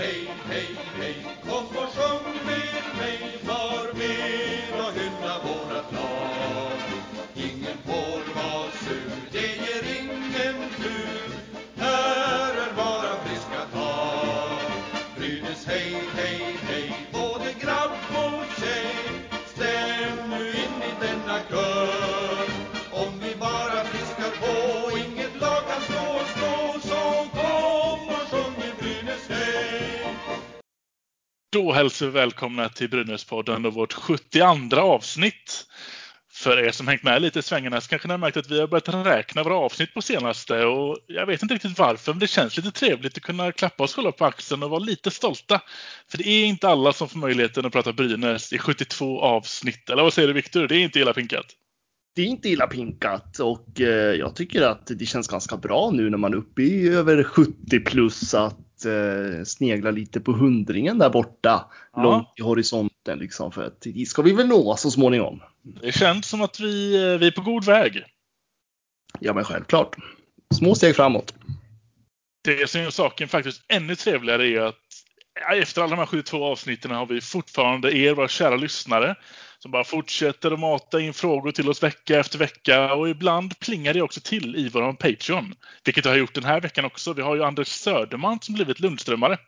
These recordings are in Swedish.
hej, hej, hälsar vi välkomna till Brynäspodden och vårt 72 avsnitt. För er som hängt med lite i svängarna så kanske ni har märkt att vi har börjat räkna våra avsnitt på senaste och jag vet inte riktigt varför men det känns lite trevligt att kunna klappa oss själva på axeln och vara lite stolta. För det är inte alla som får möjligheten att prata Brynäs i 72 avsnitt. Eller vad säger du Viktor? Det är inte illa pinkat. Det är inte illa pinkat och eh, jag tycker att det känns ganska bra nu när man är uppe i över 70 plus att eh, snegla lite på hundringen där borta Ja. långt i horisonten liksom för att dit ska vi väl nå så småningom. Det känns som att vi, eh, vi är på god väg. Ja men självklart. Små steg framåt. Det som gör saken faktiskt ännu trevligare är att efter alla de här 72 avsnitten har vi fortfarande er, våra kära lyssnare, som bara fortsätter att mata in frågor till oss vecka efter vecka och ibland plingar det också till i vår Patreon. Vilket jag har gjort den här veckan också. Vi har ju Anders Söderman som blivit Lundströmare.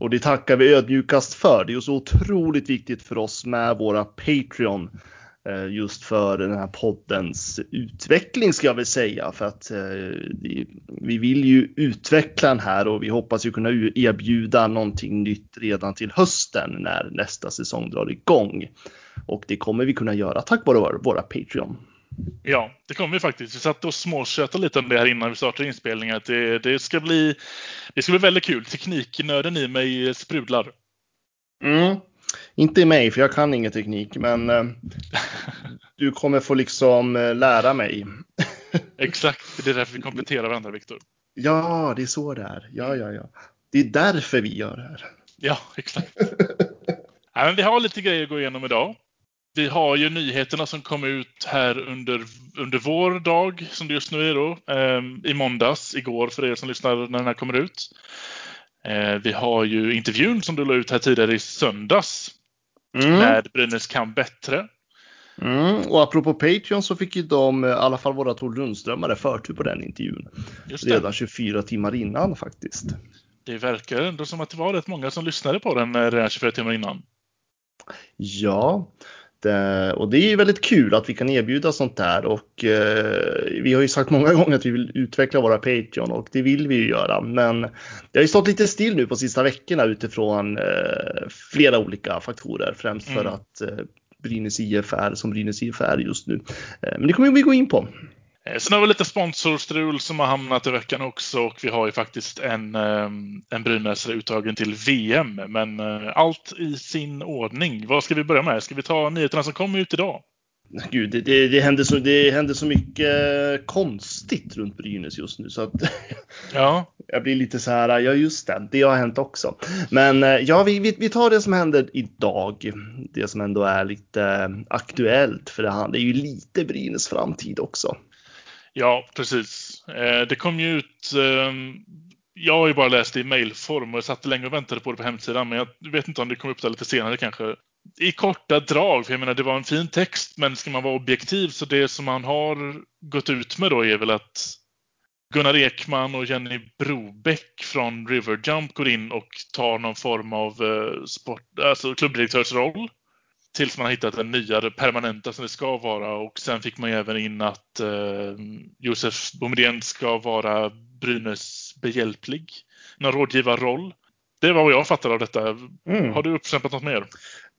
Och det tackar vi ödmjukast för. Det är ju så otroligt viktigt för oss med våra Patreon. Eh, just för den här poddens utveckling ska jag väl säga. För att eh, vi vill ju utveckla den här och vi hoppas ju kunna erbjuda någonting nytt redan till hösten när nästa säsong drar igång. Och det kommer vi kunna göra tack vare våra, våra Patreon. Ja, det kommer vi faktiskt. Vi satt och småtjötade lite om det här innan vi startade inspelningen. Det, det, ska bli, det ska bli väldigt kul. Tekniknörden i mig sprudlar. Mm. Inte i mig, för jag kan ingen teknik, men eh, du kommer få liksom eh, lära mig. Exakt, det är därför vi kompletterar varandra, Viktor. Ja, det är så det är. Ja, ja, ja. Det är därför vi gör det här. Ja, exakt. ja, men vi har lite grejer att gå igenom idag. Vi har ju nyheterna som kom ut här under, under vår dag, som det just nu är då, eh, i måndags, igår för er som lyssnar när den här kommer ut. Eh, vi har ju intervjun som du la ut här tidigare i söndags Mm. med Brynäs kan bättre. Mm. Och apropå Patreon så fick ju de, eh, i alla fall våra två Lundströmare, förtur på den intervjun. Redan 24 timmar innan faktiskt. det verkar ändå som att det var rätt många som lyssnade på den eh, redan 24 timmar innan. Ja, och det är ju väldigt kul att vi kan erbjuda sånt där och eh, vi har ju sagt många gånger att vi vill utveckla våra Patreon och det vill vi ju göra. Men det har ju stått lite still nu på sista veckorna utifrån eh, flera olika faktorer, främst för Mm. att eh, Brynäs IF är som Brynäs IF är just nu. Eh, men det kommer vi gå in på. Eh, Sen har vi lite sponsorstrul som har hamnat i veckan också och vi har ju faktiskt en, eh, en Brynäsare uttagen till VM. Men eh, allt i sin ordning. Vad ska vi börja med? Ska vi ta nyheterna som kom ut idag? Gud, det, det, det, händer så, det händer så mycket konstigt runt Brynäs just nu så att Ja, jag blir lite så här, ja just det, det har hänt också. Men eh, ja, vi, vi, vi tar det som händer idag. Det som ändå är lite aktuellt för det, här, det är ju lite Brynäs framtid också ja precis. Eh, Det kom ju ut eh, jag har ju bara läst det i mejlform och jag satt länge och väntade på det på hemsidan men jag vet inte om det kom upp där lite senare kanske. I korta drag, för jag menar det var en fin text men ska man vara objektiv så det som man har gått ut med då är väl att Gunnar Ekman och Jenny Brobeck från Riverjump går in och tar någon form av eh, sport, alltså klubbdirektörsroll. Tills man har hittat en nyare permanenta som det ska vara. Och sen fick man ju även in att eh, Josef Boumedienne ska vara Brynäs behjälplig. Någon rådgivarroll. Det var vad jag fattade av detta. Mm. Har du uppsnappat något mer?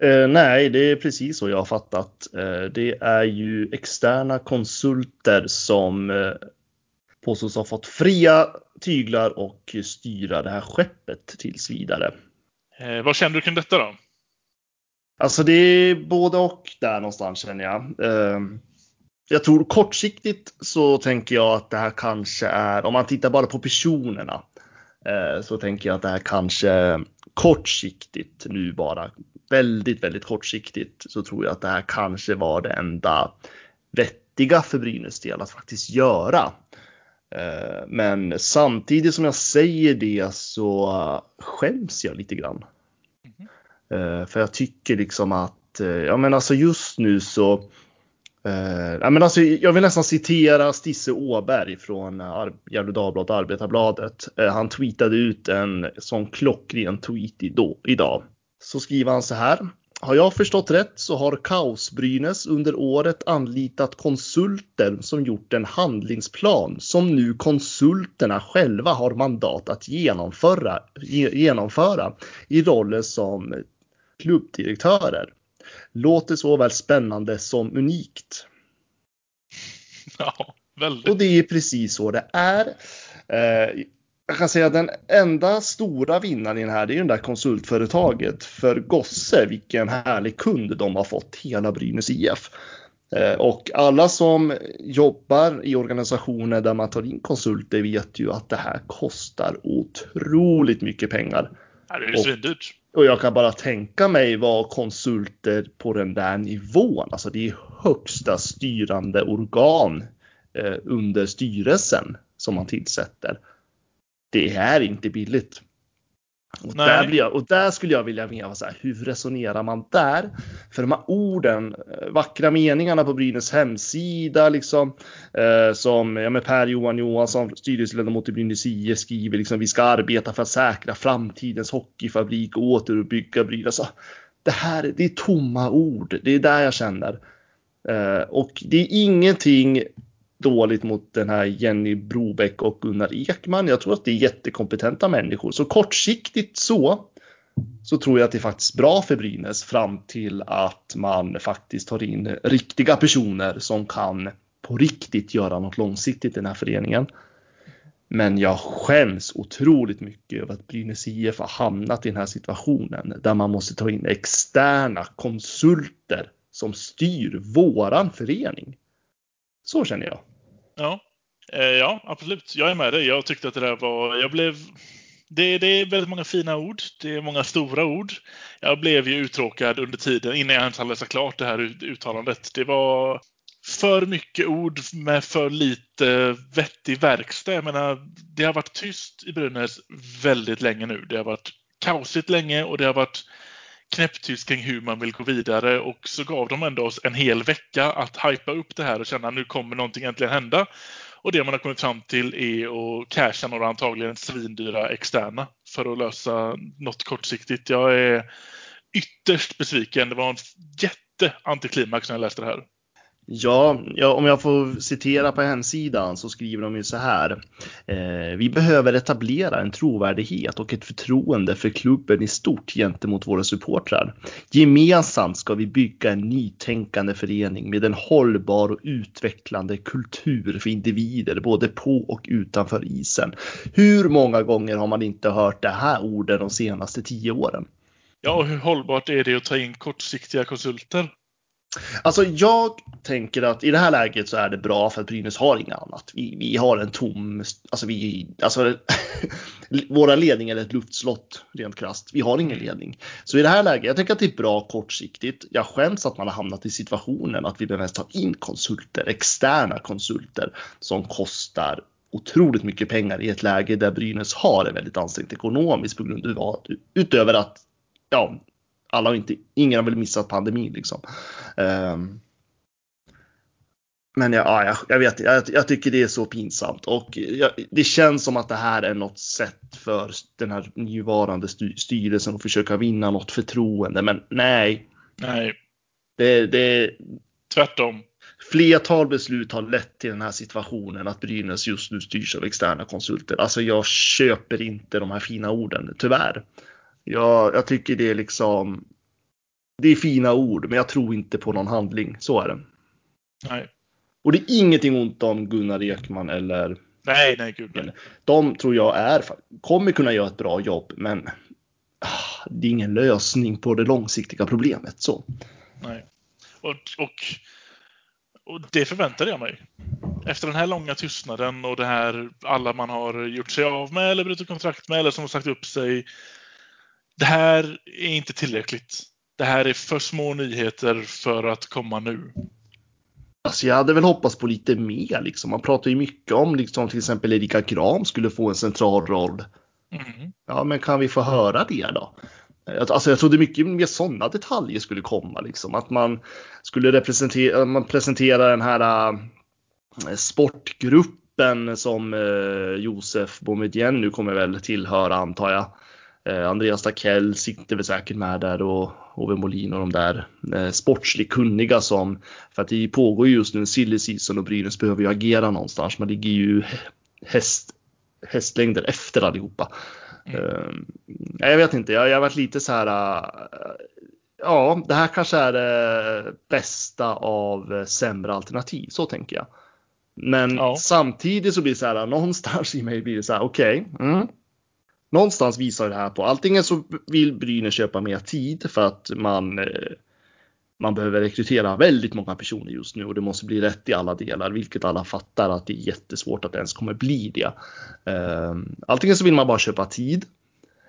Eh, nej, det är precis så jag har fattat. Eh, det är ju externa konsulter som eh, påstås ha fått fria tyglar och styra det här skeppet tills vidare. Eh, vad känner du kring detta då? Alltså det är både och där någonstans känner jag. Ehm, jag tror kortsiktigt så tänker jag att det här kanske är, om man tittar bara på personerna, eh, så tänker jag att det här kanske kortsiktigt nu bara, väldigt, väldigt kortsiktigt, så tror jag att det här kanske var det enda vettiga för Brynäs del att faktiskt göra. Eh, men samtidigt som jag säger det så skäms jag lite grann. Eh, för jag tycker liksom att, eh, ja men alltså just nu så eh, ja, men alltså, jag vill nästan citera Stisse Åberg från Gefle Dagblad Arbetarbladet. Han tweetade ut en sån klockren tweet idag. Så skriver han så här. Har jag förstått rätt så har Kaos-Brynäs under året anlitat konsulter som gjort en handlingsplan som nu konsulterna själva har mandat att genomföra, genomföra i roller som klubbdirektörer. Låter såväl spännande som unikt. Ja, väldigt. Och det är precis så det är. Eh, jag kan säga att den enda stora vinnaren i den här, det är ju det där konsultföretaget. För Gosse, vilken härlig kund de har fått, hela Brynäs IF. Eh, och alla som jobbar i organisationer där man tar in konsulter vet ju att det här kostar otroligt mycket pengar. Ja, det är ju svindyrt. Och jag kan bara tänka mig vad konsulter på den där nivån, alltså det är högsta styrande organ eh, under styrelsen som man tillsätter det är inte billigt. Och där, jag, och där, skulle jag vilja veta så här, hur resonerar man där? För de här orden, eh, vackra meningarna på Brynäs hemsida, liksom, eh, som ja, med Per-Johan Johansson, styrelseledamot i Brynäs IF, skriver liksom, vi ska arbeta för att säkra framtidens hockeyfabrik och återuppbygga Brynäs. Alltså, det här det är tomma ord, det är där jag känner. Eh, och det är ingenting dåligt mot den här Jenny Brobeck och Gunnar Ekman. Jag tror att det är jättekompetenta människor. Så kortsiktigt så, så tror jag att det är faktiskt bra för Brynäs fram till att man faktiskt tar in riktiga personer som kan på riktigt göra något långsiktigt i den här föreningen. Men jag skäms otroligt mycket över att Brynäs IF har hamnat i den här situationen där man måste ta in externa konsulter som styr våran förening. Så känner jag. Ja, eh, ja absolut. Jag är med dig. Jag tyckte att det där var... Jag blev... Det, det, är väldigt många fina ord. Det är många stora ord. Jag blev ju uttråkad under tiden innan jag ens hade läst klart det här uttalandet. Det var för mycket ord med för lite vettig verkstad. Jag menar, det har varit tyst i Brynäs väldigt länge nu. Det har varit kaosigt länge och det har varit knäpptyst kring hur man vill gå vidare och så gav de ändå oss en hel vecka att hypa upp det här och känna att nu kommer någonting äntligen hända. Och det man har kommit fram till är att casha några antagligen svindyra externa för att lösa något kortsiktigt. Jag är ytterst besviken. Det var en jätteantiklimax när jag läste det här. Ja, ja, om jag får citera på hemsidan så skriver de ju så här. Eh, vi behöver etablera en trovärdighet och ett förtroende för klubben i stort gentemot våra supportrar. Gemensamt ska vi bygga en nytänkande förening med en hållbar och utvecklande kultur för individer både på och utanför isen. Hur många gånger har man inte hört det här orden de senaste tio åren? Ja, och hur hållbart är det att ta in kortsiktiga konsulter? Alltså jag tänker att i det här läget så är det bra för att Brynäs har inget annat. Vi, vi har en tom, alltså vi, alltså våra ledningar är ett luftslott rent krasst. Vi har ingen ledning. Så i det här läget, jag tänker att det är bra kortsiktigt. Jag skäms att man har hamnat i situationen att vi behöver ta in konsulter, externa konsulter som kostar otroligt mycket pengar i ett läge där Brynäs har det väldigt ansträngt ekonomiskt på grund av utöver att ja, alla har inte, ingen har väl missat pandemin liksom. Um, men ja, ja, jag vet jag, jag tycker det är så pinsamt och jag, det känns som att det här är något sätt för den här nuvarande styrelsen att försöka vinna något förtroende. Men nej. Nej. Det, det, Tvärtom. Flertal beslut har lett till den här situationen att Brynäs just nu styrs av externa konsulter. Alltså jag köper inte de här fina orden, tyvärr. Jag, jag tycker det är liksom. Det är fina ord, men jag tror inte på någon handling. Så är det. Nej. Och det är ingenting ont om Gunnar Ekman eller. Nej, nej, gud nej. De tror jag är, kommer kunna göra ett bra jobb, men ah, det är ingen lösning på det långsiktiga problemet. Så. Nej. Och, och, och det förväntade jag mig. Efter den här långa tystnaden och det här alla man har gjort sig av med eller brutit kontrakt med eller som har sagt upp sig det här är inte tillräckligt. Det här är för små nyheter för att komma nu. Alltså jag hade väl hoppats på lite mer liksom. Man pratar ju mycket om liksom till exempel Erika Gram skulle få en central roll. Mm. Ja, men kan vi få höra det då? Alltså jag trodde mycket mer sådana detaljer skulle komma liksom. Att man skulle representera, man presenterar den här äh, sportgruppen som äh, Josef Boumedienne nu kommer väl tillhöra antar jag. Äh, Andreas Dackell sitter väl säkert med där och Ove Molin och de där eh, sportsligt kunniga som för att det pågår just nu en silly season och Brynäs behöver ju agera någonstans. Man ligger ju häst, hästlängder efter allihopa. Mm. Uh, jag vet inte, jag, jag har varit lite så här. Uh, ja, det här kanske är det bästa av sämre alternativ. Så tänker jag. Men ja. samtidigt så blir det så här någonstans i mig blir det så här okej. Okay, mm, någonstans visar det här på antingen så vill Brynäs köpa mer tid för att man eh, man behöver rekrytera väldigt många personer just nu och det måste bli rätt i alla delar, vilket alla fattar att det är jättesvårt att det ens kommer bli det. Ehm, antingen så vill man bara köpa tid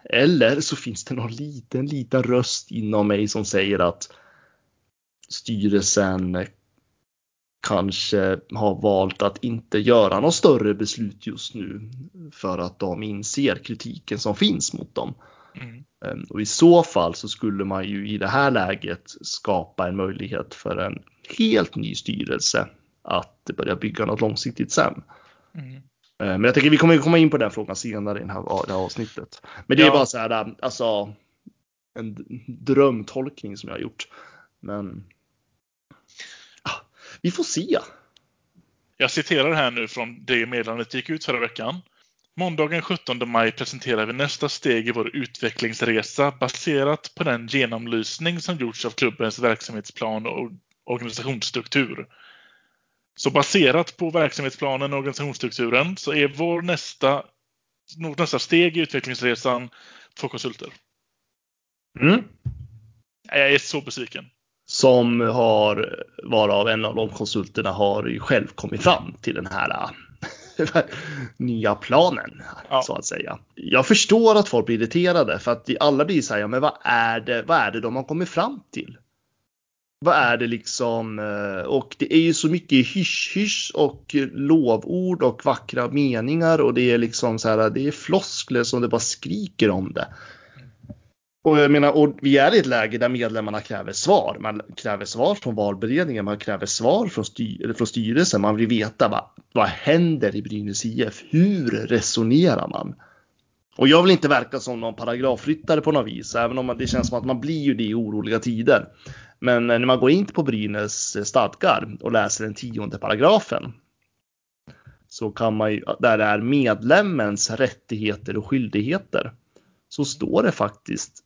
eller så finns det någon liten, liten röst inom mig som säger att styrelsen kanske har valt att inte göra något större beslut just nu för att de inser kritiken som finns mot dem. Mm. Ehm, och i så fall så skulle man ju i det här läget skapa en möjlighet för en helt ny styrelse att börja bygga något långsiktigt sen. Mm. Ehm, men jag tänker vi kommer komma in på den frågan senare i det här, det här avsnittet. Men det är bara så här, alltså en drömtolkning som jag har gjort. Men vi får se. Jag citerar här nu från det meddelandet gick ut förra veckan. Måndagen 17 maj presenterar vi nästa steg i vår utvecklingsresa baserat på den genomlysning som gjorts av klubbens verksamhetsplan och organisationsstruktur. Så baserat på verksamhetsplanen och organisationsstrukturen så är vår nästa, nästa steg i utvecklingsresan två konsulter. Mm. Jag är så besviken som har varav en av de konsulterna har ju själv kommit fram till den här nya planen ja. så att säga. Jag förstår att folk blir irriterade för att alla blir så här, ja, men vad är det? Vad är det de har kommit fram till? Vad är det liksom? Eh, och det är ju så mycket hysch-hysch och lovord och vackra meningar och det är liksom så här, det är floskler som det bara skriker om det. Och jag menar, och vi är i ett läge där medlemmarna kräver svar. Man kräver svar från valberedningen, man kräver svar från, styr, från styrelsen. Man vill veta vad, vad händer i Brynäs IF? Hur resonerar man? Och jag vill inte verka som någon paragrafryttare på något vis, även om det känns som att man blir ju det i oroliga tider. Men eh, när man går in på Brynäs eh, stadgar och läser den tionde paragrafen så kan man ju, där det är medlemmens rättigheter och skyldigheter, så står det faktiskt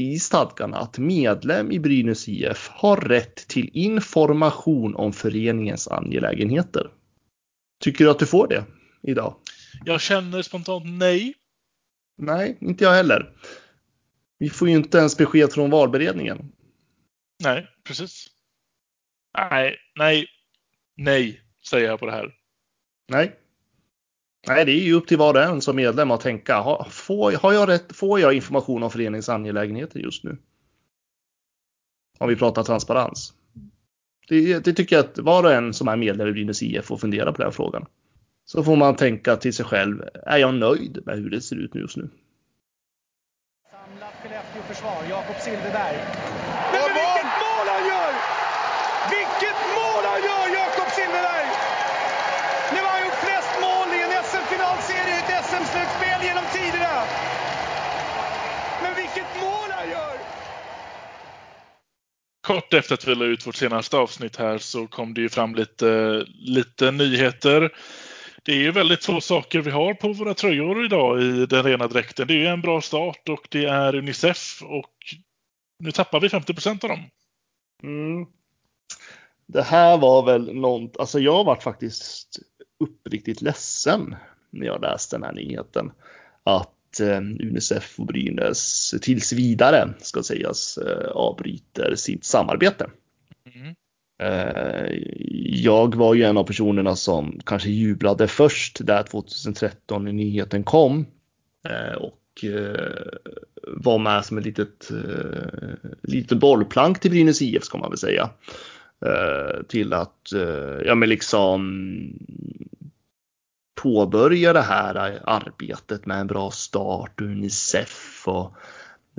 i stadgarna att medlem i Brynäs IF har rätt till information om föreningens angelägenheter. Tycker du att du får det idag? Jag känner spontant nej. Nej, inte jag heller. Vi får ju inte ens besked från valberedningen. Nej, precis. Nej, nej, nej, säger jag på det här. Nej. Nej, det är ju upp till var och en som medlem att tänka. Har, får, har jag rätt, får jag information om föreningens angelägenheter just nu? Om vi pratar transparens. Det, det, tycker jag att var och en som är medlem i Brynäs IF får fundera på den frågan. Så får man tänka till sig själv. Är jag nöjd med hur det ser ut just nu? Samlat Skellefteå-försvar. Jakob Silfverberg. Men vilket mål han gör! Vilket mål han gör, Jakob Silfverberg! Nu har han gjort flest mål i en SM-finalserie i ett SM-slutspel genom tiderna. Men vilket mål han gör! Kort efter att vi la ut vårt senaste avsnitt här så kom det ju fram lite, lite nyheter. Det är ju väldigt få saker vi har på våra tröjor idag i den rena dräkten. Det är ju en bra start och det är Unicef och nu tappar vi 50 procent av dem. Mm. Det här var väl något, alltså jag varit faktiskt uppriktigt ledsen när jag läste den här nyheten. Att Unicef och Brynäs tills vidare ska sägas eh, avbryter sitt samarbete. Mm. Eh, jag var ju en av personerna som kanske jublade först där 2013 när nyheten kom. Och var med som ett litet, litet bollplank till Brynäs IF ska man väl säga. eh, till att eh, ja, men liksom påbörja det här arbetet med en bra start Unicef och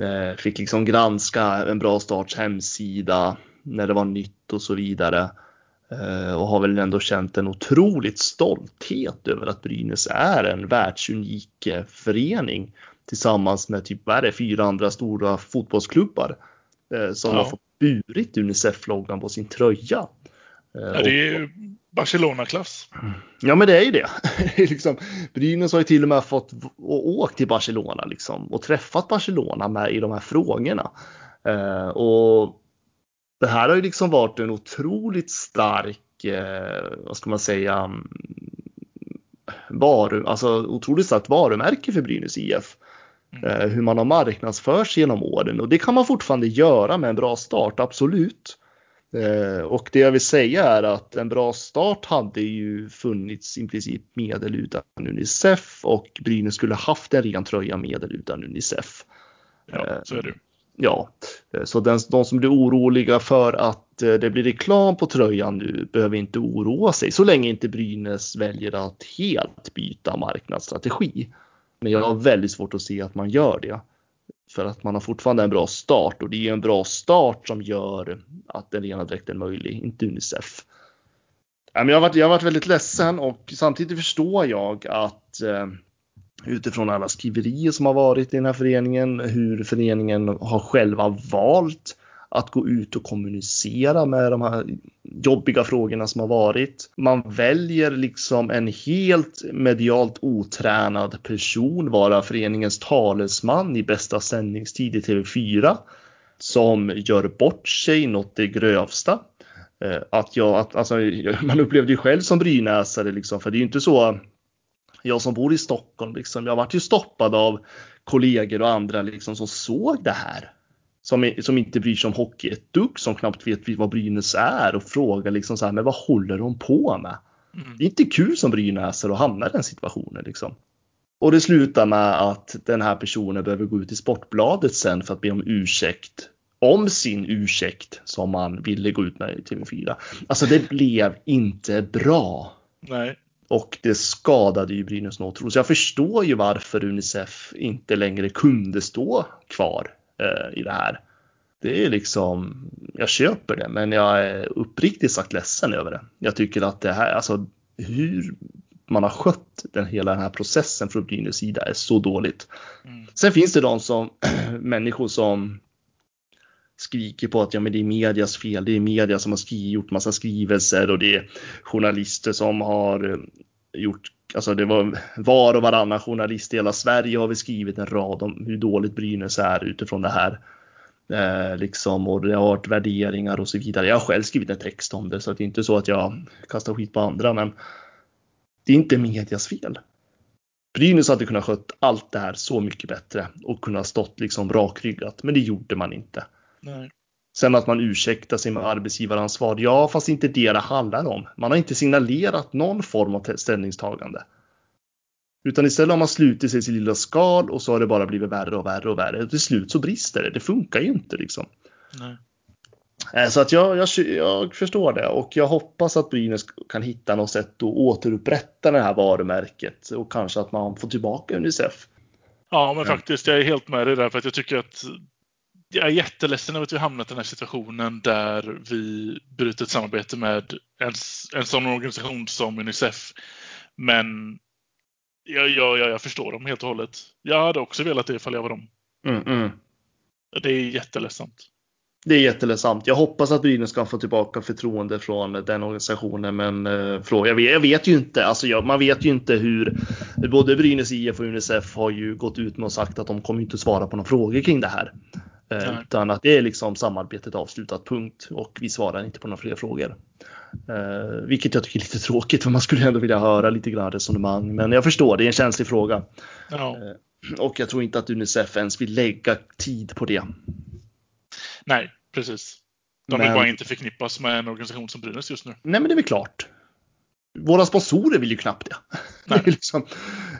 eh, fick liksom granska en bra starts hemsida när det var nytt och så vidare. Eh, och har väl ändå känt en otroligt stolthet över att Brynäs är en världsunik eh, förening tillsammans med typ vad är det, fyra andra stora fotbollsklubbar som ja. har fått burit Unicef-loggan på sin tröja. Ja, det är ju Barcelona-klass. Ja, men det är ju det. liksom, Brynäs har ju till och med fått åkt till Barcelona liksom, och träffat Barcelona med i de här frågorna. Eh, och det här har ju liksom varit en otroligt stark, eh, vad ska man säga, mm, varu, alltså otroligt starkt varumärke för Brynäs IF. Mm. Eh, hur man har marknadsförts genom åren och det kan man fortfarande göra med en bra start, absolut. Eh, och det jag vill säga är att en bra start hade ju funnits i princip medel utan Unicef och Brynäs skulle haft en ren tröja medel utan Unicef. Ja, så är det. Ja, eh, så den, de som blir oroliga för att eh, det blir reklam på tröjan nu behöver inte oroa sig så länge inte Brynäs väljer att helt byta marknadsstrategi. Men jag har väldigt svårt att se att man gör det. För att man har fortfarande en bra start och det är ju en bra start som gör att den rena dräkten är möjlig, inte Unicef. Jag har, varit, jag har varit väldigt ledsen och samtidigt förstår jag att eh, utifrån alla skriverier som har varit i den här föreningen, hur föreningen har själva valt att gå ut och kommunicera med de här jobbiga frågorna som har varit. Man väljer liksom en helt medialt otränad person vara föreningens talesman i bästa sändningstid i TV4 som gör bort sig något det grövsta. Eh, att jag, att, alltså, man upplevde ju själv som brynäsare liksom, för det är ju inte så jag som bor i Stockholm, liksom, jag vart ju stoppad av kollegor och andra liksom, som såg det här. Som, som inte bryr sig om hockey ett dugg, som knappt vet vad Brynäs är och frågar liksom så här, men vad håller de på med? Mm. Det är inte kul som brynäsare att hamna i den situationen liksom. Och det slutar med att den här personen behöver gå ut i Sportbladet sen för att be om ursäkt om sin ursäkt som man ville gå ut med i TV4. Alltså det blev inte bra. Nej. Och det skadade ju Brynäs något. Så jag förstår ju varför Unicef inte längre kunde stå kvar eh, i det här. Det är liksom, jag köper det, men jag är uppriktigt sagt ledsen över det. Jag tycker att det här, alltså hur man har skött den, hela den här processen från Brynäs sida är så dåligt. Mm. Sen finns det de som, människor som skriker på att ja, men det är medias fel. Det är media som har skrivit, gjort massa skrivelser och det är journalister som har gjort, alltså det var var och varannan journalist i hela Sverige har vi skrivit en rad om hur dåligt Brynäs är utifrån det här. Eh, liksom, och det har varit värderingar och så vidare. Jag har själv skrivit en text om det så det är inte så att jag kastar skit på andra men det är inte medias fel. Brynäs hade kunnat skött allt det här så mycket bättre och kunnat stått liksom rakryggat, men det gjorde man inte. Nej. Sen att man ursäktar sig med arbetsgivaransvar, ja fast inte det det handlar om. Man har inte signalerat någon form av ställningstagande. Utan istället har man slutit sig i sin lilla skal och så har det bara blivit värre och värre och värre. Till slut så brister det. Det funkar ju inte liksom. Nej. Eh, så att jag, jag, jag, förstår det och jag hoppas att Brynäs kan hitta något sätt att återupprätta det här varumärket och kanske att man får tillbaka Unicef. Ja, men faktiskt, jag är helt med dig där för att jag tycker att jag är jätteledsen över att vi hamnat i den här situationen där vi bryter ett samarbete med en, en sån organisation som Unicef. Men jag, jag, jag, förstår dem helt och hållet. Jag hade också velat det ifall jag var dem. Mm, mm. Det är jätteledsamt. Det är jätteledsamt. Jag hoppas att Brynäs ska få tillbaka förtroende från den organisationen, men eh, fråga, jag, vet, jag vet ju inte. Alltså, jag, man vet ju inte hur. Både Brynäs IF och Unicef har ju gått ut med och sagt att de kommer inte svara på några frågor kring det här. Eh, utan att det är liksom samarbetet avslutat, punkt. Och vi svarar inte på några fler frågor. Eh, vilket jag tycker är lite tråkigt för man skulle ändå vilja höra lite grann resonemang. Men jag förstår, det är en känslig fråga. Ja. Eh, och jag tror inte att Unicef ens vill lägga tid på det. Nej, precis. De vill men... bara inte förknippas med en organisation som Brynäs just nu. Nej, men det är väl klart. Våra sponsorer vill ju knappt det. det liksom,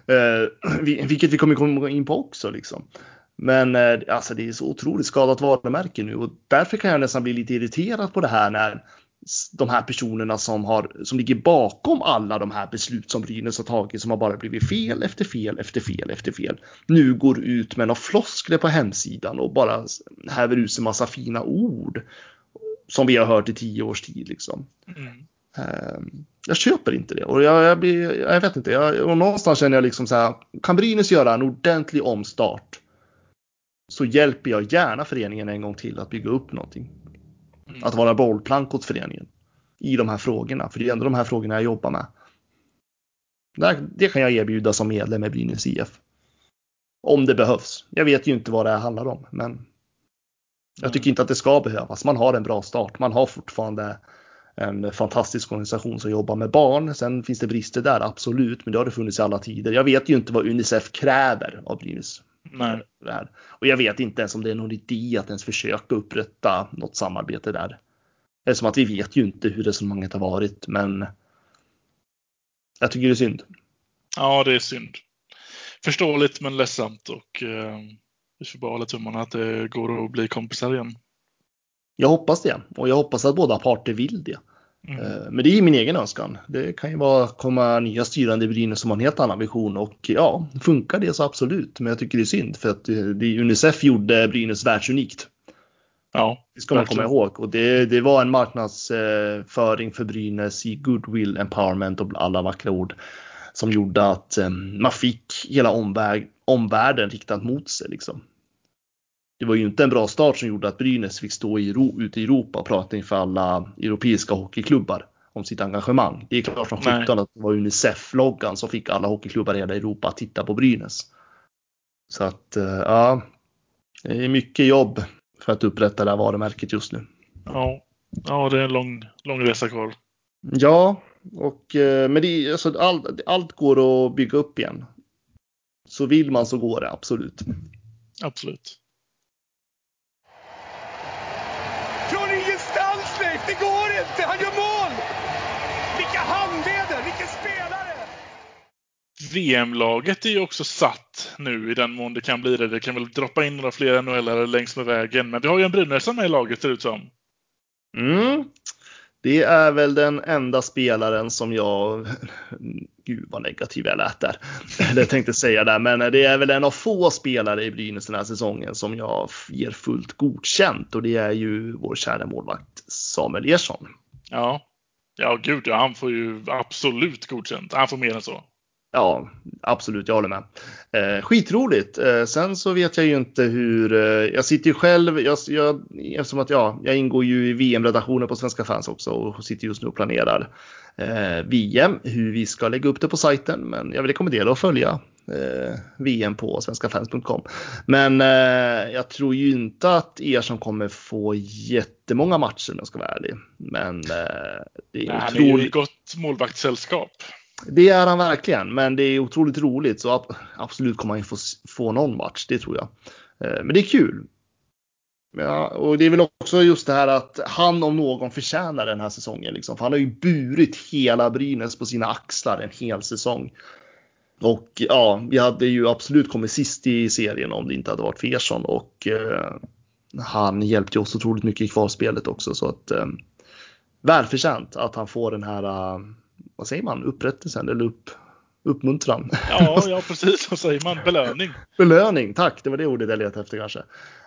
eh, vilket vi kommer komma in på också. Liksom. Men eh, alltså det är så otroligt skadat varumärke nu och därför kan jag nästan bli lite irriterad på det här när de här personerna som, har, som ligger bakom alla de här beslut som Brynäs har tagit som har bara blivit fel efter fel efter fel efter fel. Nu går ut med några floskler på hemsidan och bara häver ut sig massa fina ord som vi har hört i tio års tid liksom. Mm. Ehm, jag köper inte det och jag, jag, blir, jag vet inte, jag, och någonstans känner jag liksom så här, kan Brynäs göra en ordentlig omstart så hjälper jag gärna föreningen en gång till att bygga upp någonting. Mm. Att vara bollplank åt föreningen i de här frågorna, för det är ändå de här frågorna jag jobbar med. Det kan jag erbjuda som medlem i Brynäs IF. Om det behövs. Jag vet ju inte vad det här handlar om, men jag tycker inte att det ska behövas. Man har en bra start. Man har fortfarande en fantastisk organisation som jobbar med barn. Sen finns det brister där, absolut, men det har det funnits i alla tider. Jag vet ju inte vad Unicef kräver av Brynäs. Nej. Där. Och jag vet inte ens om det är någon idé att ens försöka upprätta något samarbete där. Det är som att vi vet ju inte hur resonemanget har varit, men jag tycker det är synd. Ja, det är synd. Förståeligt men ledsamt och eh, vi får bara hålla tummarna att det går att bli kompisar igen. Jag hoppas det och jag hoppas att båda parter vill det. Mm. Eh, men det är min egen önskan. Det kan ju vara komma nya styrande i Brynäs som har en helt annan vision och ja, funkar det så absolut. Men jag tycker det är synd för att det Unicef gjorde Brynäs världsunikt. Ja, det ska man komma ihåg och det, det var en marknadsföring för Brynäs i goodwill empowerment och alla vackra ord som gjorde att eh, man fick hela omvärld, omvärlden riktat mot sig liksom det var ju inte en bra start som gjorde att Brynäs fick stå i, ute i Europa och prata inför alla europeiska hockeyklubbar om sitt engagemang. Det är klart som sjutton att det var Unicef-loggan som fick alla hockeyklubbar i hela Europa att titta på Brynäs. Så att eh, ja, det är mycket jobb för att upprätta det här varumärket just nu. Ja, ja det är en lång, lång resa kvar. Ja, och, eh, men det, alltså, allt, allt går att bygga upp igen. Så vill man så går det absolut. Absolut. Det går inte! Han gör mål! Vilka handleder! Vilken spelare! VM-laget är ju också satt nu i den mån det kan bli det. Det kan väl droppa in några fler NHL längs med vägen. Men vi har ju en Brynäs med i laget ser det ut som. Mm. Det är väl den enda spelaren som jag, gud vad negativ jag lät där, eller tänkte säga där, men det är väl en av få spelare i Brynäs den här säsongen som jag ger fullt godkänt och det är ju vår kära målvakt Samuel Ersson. Ja, ja gud ja, han får ju absolut godkänt. Han får mer än så. Ja, absolut, jag håller med. Eh, skitroligt. Eh, sen så vet jag ju inte hur, eh, jag sitter ju själv, jag, jag, eftersom att ja, jag ingår ju i VM-redaktionen på Svenska fans också och sitter just nu och planerar eh, VM, hur vi ska lägga upp det på sajten. Men jag vill rekommendera att följa eh, VM på svenskafans.com. Men eh, jag tror ju inte att er som kommer få jättemånga matcher om jag ska vara ärlig. Men eh, det är Nej, Han är ju i gott målvaktssällskap. Det är han verkligen, men det är otroligt roligt så absolut kommer han få, få någon match, det tror jag. Eh, men det är kul. Ja, och det är väl också just det här att han om någon förtjänar den här säsongen. Liksom. För han har ju burit hela Brynäs på sina axlar en hel säsong. Och ja, vi hade ju absolut kommit sist i serien om det inte hade varit för Ersson. Och eh, han hjälpte oss otroligt mycket i kvalspelet också. Så att eh, välförtjänt att han får den här eh, vad säger man, upprättelsen eller upp, uppmuntran. Ja, ja, precis. Vad säger man? Belöning. Belöning, tack. Det var det ordet jag letade efter kanske.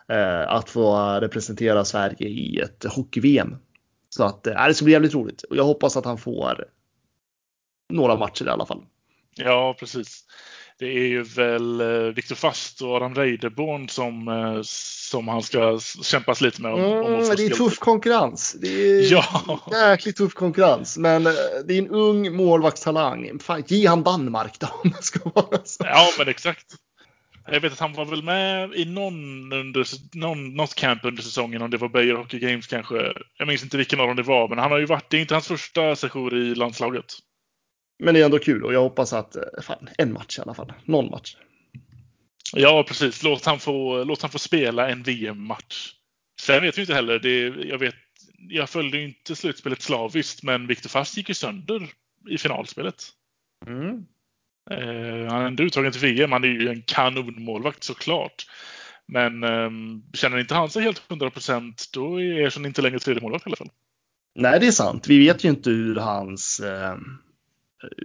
Eh, att få representera Sverige i ett hockey-VM. Så att eh, det ska bli jävligt roligt. Och jag hoppas att han får några matcher i alla fall. Ja, precis. Det är ju väl eh, Viktor Fast och Adam Reideborn som, eh, som han ska kämpas lite med. Om, mm, om det är tuff konkurrens. Det är ja. jäkligt tuff konkurrens. Men eh, det är en ung målvaktstalang. Fan, ge han Danmark då om det ska vara så. Ja, men exakt. Jag vet att han var väl med i någon, under, någon, något camp under säsongen, om det var Beijer Hockey Games kanske. Jag minns inte vilken av dem det var, men han har ju varit, det är inte hans första session i landslaget. Men det är ändå kul och jag hoppas att, fan, en match i alla fall. Någon match. Ja, precis. Låt han få, låt han få spela en VM-match. Sen vet vi inte heller. Det, jag, vet, jag följde inte slutspelet slaviskt, men Viktor Fast gick ju sönder i finalspelet. Mm. Eh, han är ändå uttagen till VM. Han är ju en kanonmålvakt såklart. Men eh, känner inte han sig helt 100 procent, då är Ersson inte längre tredje målvakt i alla fall. Nej, det är sant. Vi vet ju inte hur hans eh,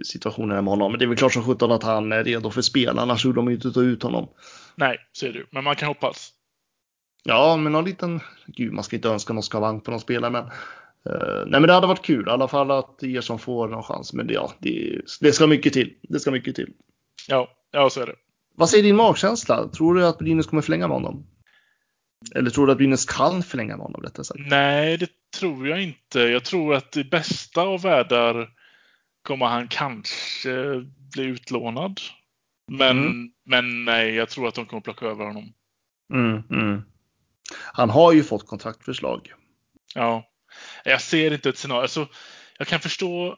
situation är med honom. Men det är väl klart som sjutton att han är redo för spel, annars skulle de ju inte ta ut honom. Nej, det ju. Men man kan hoppas. Ja, men någon liten, gud man ska inte önska någon skavank på någon spelare, men uh, nej men det hade varit kul i alla fall att er som får någon chans. Men det, ja, det, det ska mycket till. Det ska mycket till. Ja, ja så är det. Vad säger din magkänsla? Tror du att Brynäs kommer förlänga med honom? Eller tror du att Brynäs kan förlänga med honom rättare sagt? Nej, det tror jag inte. Jag tror att i bästa av världar kommer han kanske bli utlånad. Men, mm. men nej, jag tror att de kommer plocka över honom. Mm, mm. Han har ju fått kontraktförslag. Ja, jag ser inte ett scenario. Alltså, jag kan förstå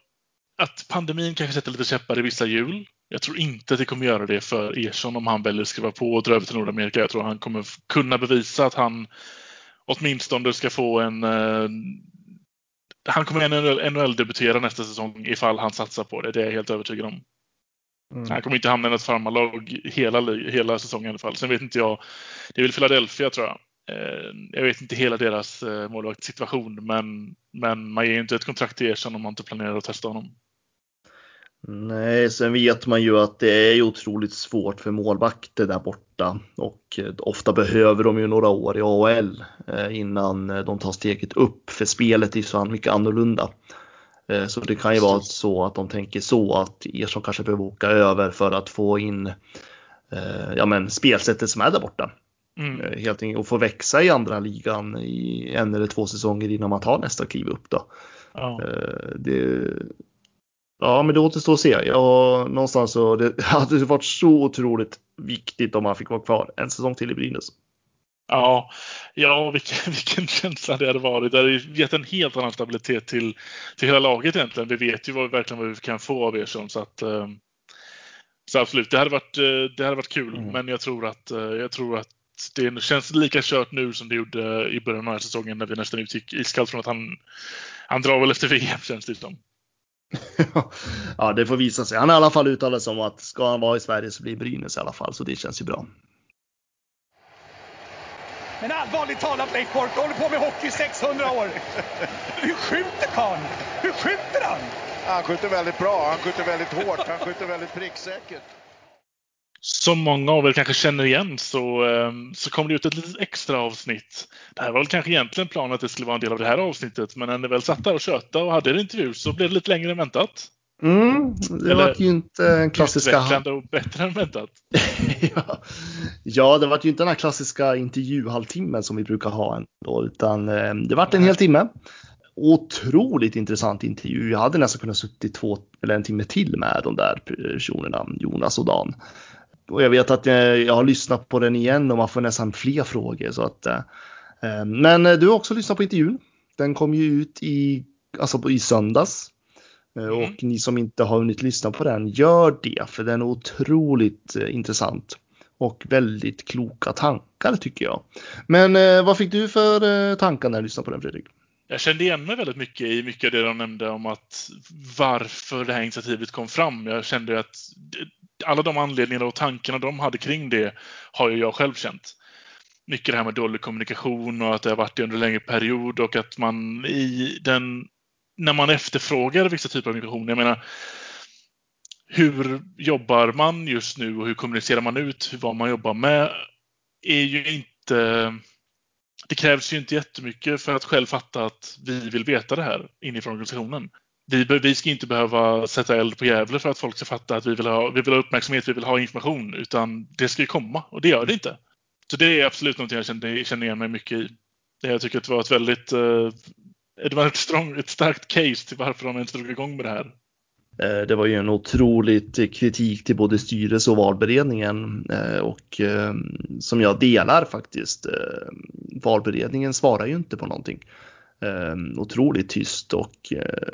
att pandemin kanske sätter lite käppar i vissa hjul. Jag tror inte att det kommer göra det för Ersson om han väljer att skriva på och dra över till Nordamerika. Jag tror han kommer kunna bevisa att han åtminstone ska få en... Han kommer NHL-debutera nästa säsong ifall han satsar på det. Det är jag helt övertygad om. Mm. Han kommer inte hamna i något farmarlag hela, hela säsongen i alla fall. Sen vet inte jag. Det är väl Philadelphia tror jag. Eh, jag vet inte hela deras eh, målvaktssituation, men, men man ger inte ett kontrakt till Ersson om man inte planerar att testa honom. Nej, sen vet man ju att det är otroligt svårt för målvakter där borta och eh, ofta behöver de ju några år i AHL innan de tar steget upp för spelet är så mycket annorlunda. Så det kan ju vara så att de tänker så att Ersson kanske behöver åka över för att få in ja, men spelsättet som är där borta. Mm. Eh, helt enkelt och få växa i andra ligan i en eller två säsonger innan man tar nästa kliv upp då. Ja. Eh, det, ja, men det återstår att se. Ja, någonstans så det hade varit så otroligt viktigt om han fick vara kvar en säsong till i Brynäs. Ja, ja vilken, vilken känsla det hade varit. Det hade gett en helt annan stabilitet till, till hela laget egentligen. Vi vet ju vad, verkligen vad vi kan få av Ersson. Så, att, så absolut, det hade varit, det hade varit kul. Mm. Men jag tror att, jag tror att det känns lika kört nu som det gjorde i början av den här säsongen när vi nästan utgick iskallt från att han, han drar väl efter VM känns det som. Ja, det får visa sig. Han har i alla fall uttalat sig om att ska han vara i Sverige så blir Brynäs i alla fall, så det känns ju bra. Men allvarligt talat Leif Boork, du håller på med hockey i 600 år. Hur skjuter karln? Hur skjuter han? Han skjuter väldigt bra, han skjuter väldigt hårt, han skjuter väldigt pricksäkert som många av er kanske känner igen så, ehm, så kom det ut ett litet extra avsnitt. Det här var väl kanske egentligen planen att det skulle vara en del av det här avsnittet, men när ni väl satt där och tjötade och hade en intervju så blev det lite längre än väntat. Mm, det Eller, var ju inte klassiska... Utvecklande och bättre än väntat. ja. ja, det var ju inte den här klassiska intervjuhalvtimmen som vi brukar ha ändå, utan ehm, det var en hel timme. Otroligt intressant intervju. Jag hade nästan kunnat suttit två eller en timme till med de där personerna, Jonas och Dan och jag vet att jag, jag, har lyssnat på den igen och man får nästan fler frågor. Så att, eh, eh men du har också lyssnat på intervjun. Den kom ju ut i, alltså i söndags. Eh, mm. Och ni som inte har hunnit lyssna på den, gör det för den är otroligt eh, intressant. Och väldigt kloka tankar tycker jag. Men eh, vad fick du för eh, tankar när du lyssnade på den Fredrik? Jag kände igen mig väldigt mycket i mycket av det de nämnde om att varför det här initiativet kom fram. Jag kände att alla de anledningarna och tankarna de hade kring det har ju jag själv känt. Mycket det här med dålig kommunikation och att det har varit det under en längre period och att man i den, när man efterfrågar vissa typer av migration, jag menar hur jobbar man just nu och hur kommunicerar man ut vad man jobbar med är ju inte det krävs ju inte jättemycket för att själv fatta att vi vill veta det här inifrån organisationen vi, vi ska inte behöva sätta eld på Gävle för att folk ska fatta att vi vill, ha, vi vill ha uppmärksamhet, vi vill ha information, utan det ska ju komma och det gör det inte. Så det är absolut något jag känner, känner igen mig mycket i. Jag tycker att det var ett väldigt eh, det var ett, strong, ett starkt case till varför de ens drog igång med det här. Eh, det var ju en otroligt kritik till både styrelse och valberedningen eh, och som jag delar faktiskt. Valberedningen svarar ju inte på någonting eh, otroligt tyst och, eh,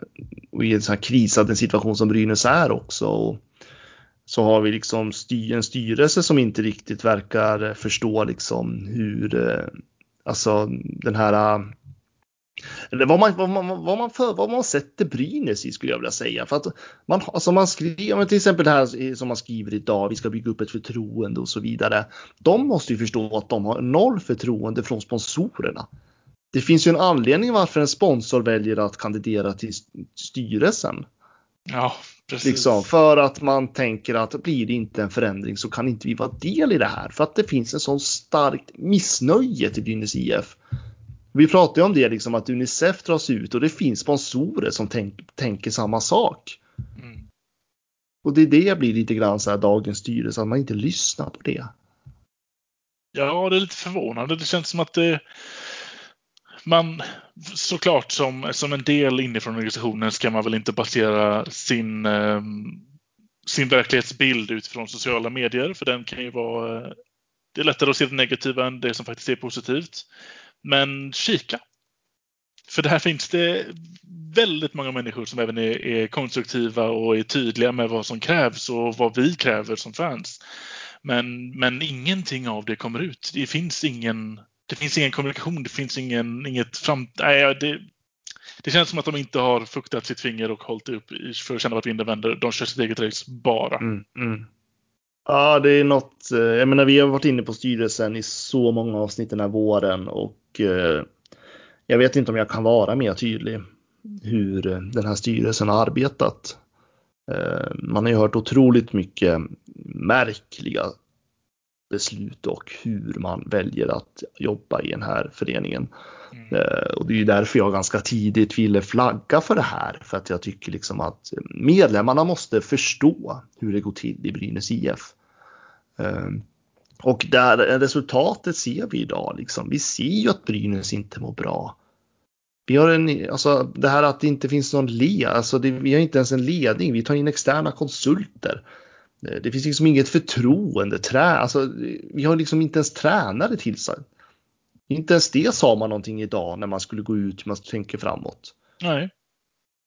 och i en sån här krisad situation som Brynäs är också. Och så har vi liksom sty en styrelse som inte riktigt verkar förstå liksom hur, eh, alltså den här eller vad man, vad, man, vad, man för, vad man sätter Brynäs i skulle jag vilja säga. För att man, alltså man skriver, till exempel det här som man skriver idag, vi ska bygga upp ett förtroende och så vidare. De måste ju förstå att de har noll förtroende från sponsorerna. Det finns ju en anledning varför en sponsor väljer att kandidera till styrelsen. Ja, precis. Liksom, för att man tänker att blir det inte en förändring så kan inte vi vara del i det här. För att det finns en sån starkt missnöje till Brynäs IF. Vi pratade om det, liksom, att Unicef dras ut och det finns sponsorer som tänk, tänker samma sak. Mm. Och det är det blir lite grann så här dagens styrelse, att man inte lyssnar på det. Ja, det är lite förvånande. Det känns som att det man såklart som, som en del inifrån organisationen ska man väl inte basera sin, eh, sin verklighetsbild utifrån sociala medier, för den kan ju vara... Eh, det är lättare att se det negativa än det som faktiskt är positivt. Men kika! För det här finns det väldigt många människor som även är, är konstruktiva och är tydliga med vad som krävs och vad vi kräver som fans. Men, men ingenting av det kommer ut. Det finns ingen det finns ingen kommunikation, det finns ingen, inget fram... Nej, det, det känns som att de inte har fuktat sitt finger och hållit upp för att känna vart vinden vänder. De kör sitt eget race bara. Mm, mm. Ja, det är något. Eh, jag menar, vi har varit inne på styrelsen i så många avsnitt den här våren och eh, jag vet inte om jag kan vara mer tydlig hur den här styrelsen har arbetat. Eh, man har ju hört otroligt mycket märkliga beslut och hur man väljer att jobba i den här föreningen. Mm. Eh, och det är ju därför jag ganska tidigt ville flagga för det här. För att jag tycker liksom att medlemmarna måste förstå hur det går till i Brynäs IF. Eh, och där resultatet ser vi idag. Liksom. Vi ser ju att Brynäs inte mår bra. Vi har en, alltså det här att det inte finns någon led, alltså det, vi har inte ens en ledning. Vi tar in externa konsulter. Eh, det finns liksom inget förtroende. Trä, alltså, vi har liksom inte ens tränare tillsatt. Inte ens det sa man någonting idag när man skulle gå ut man tänker framåt. Nej.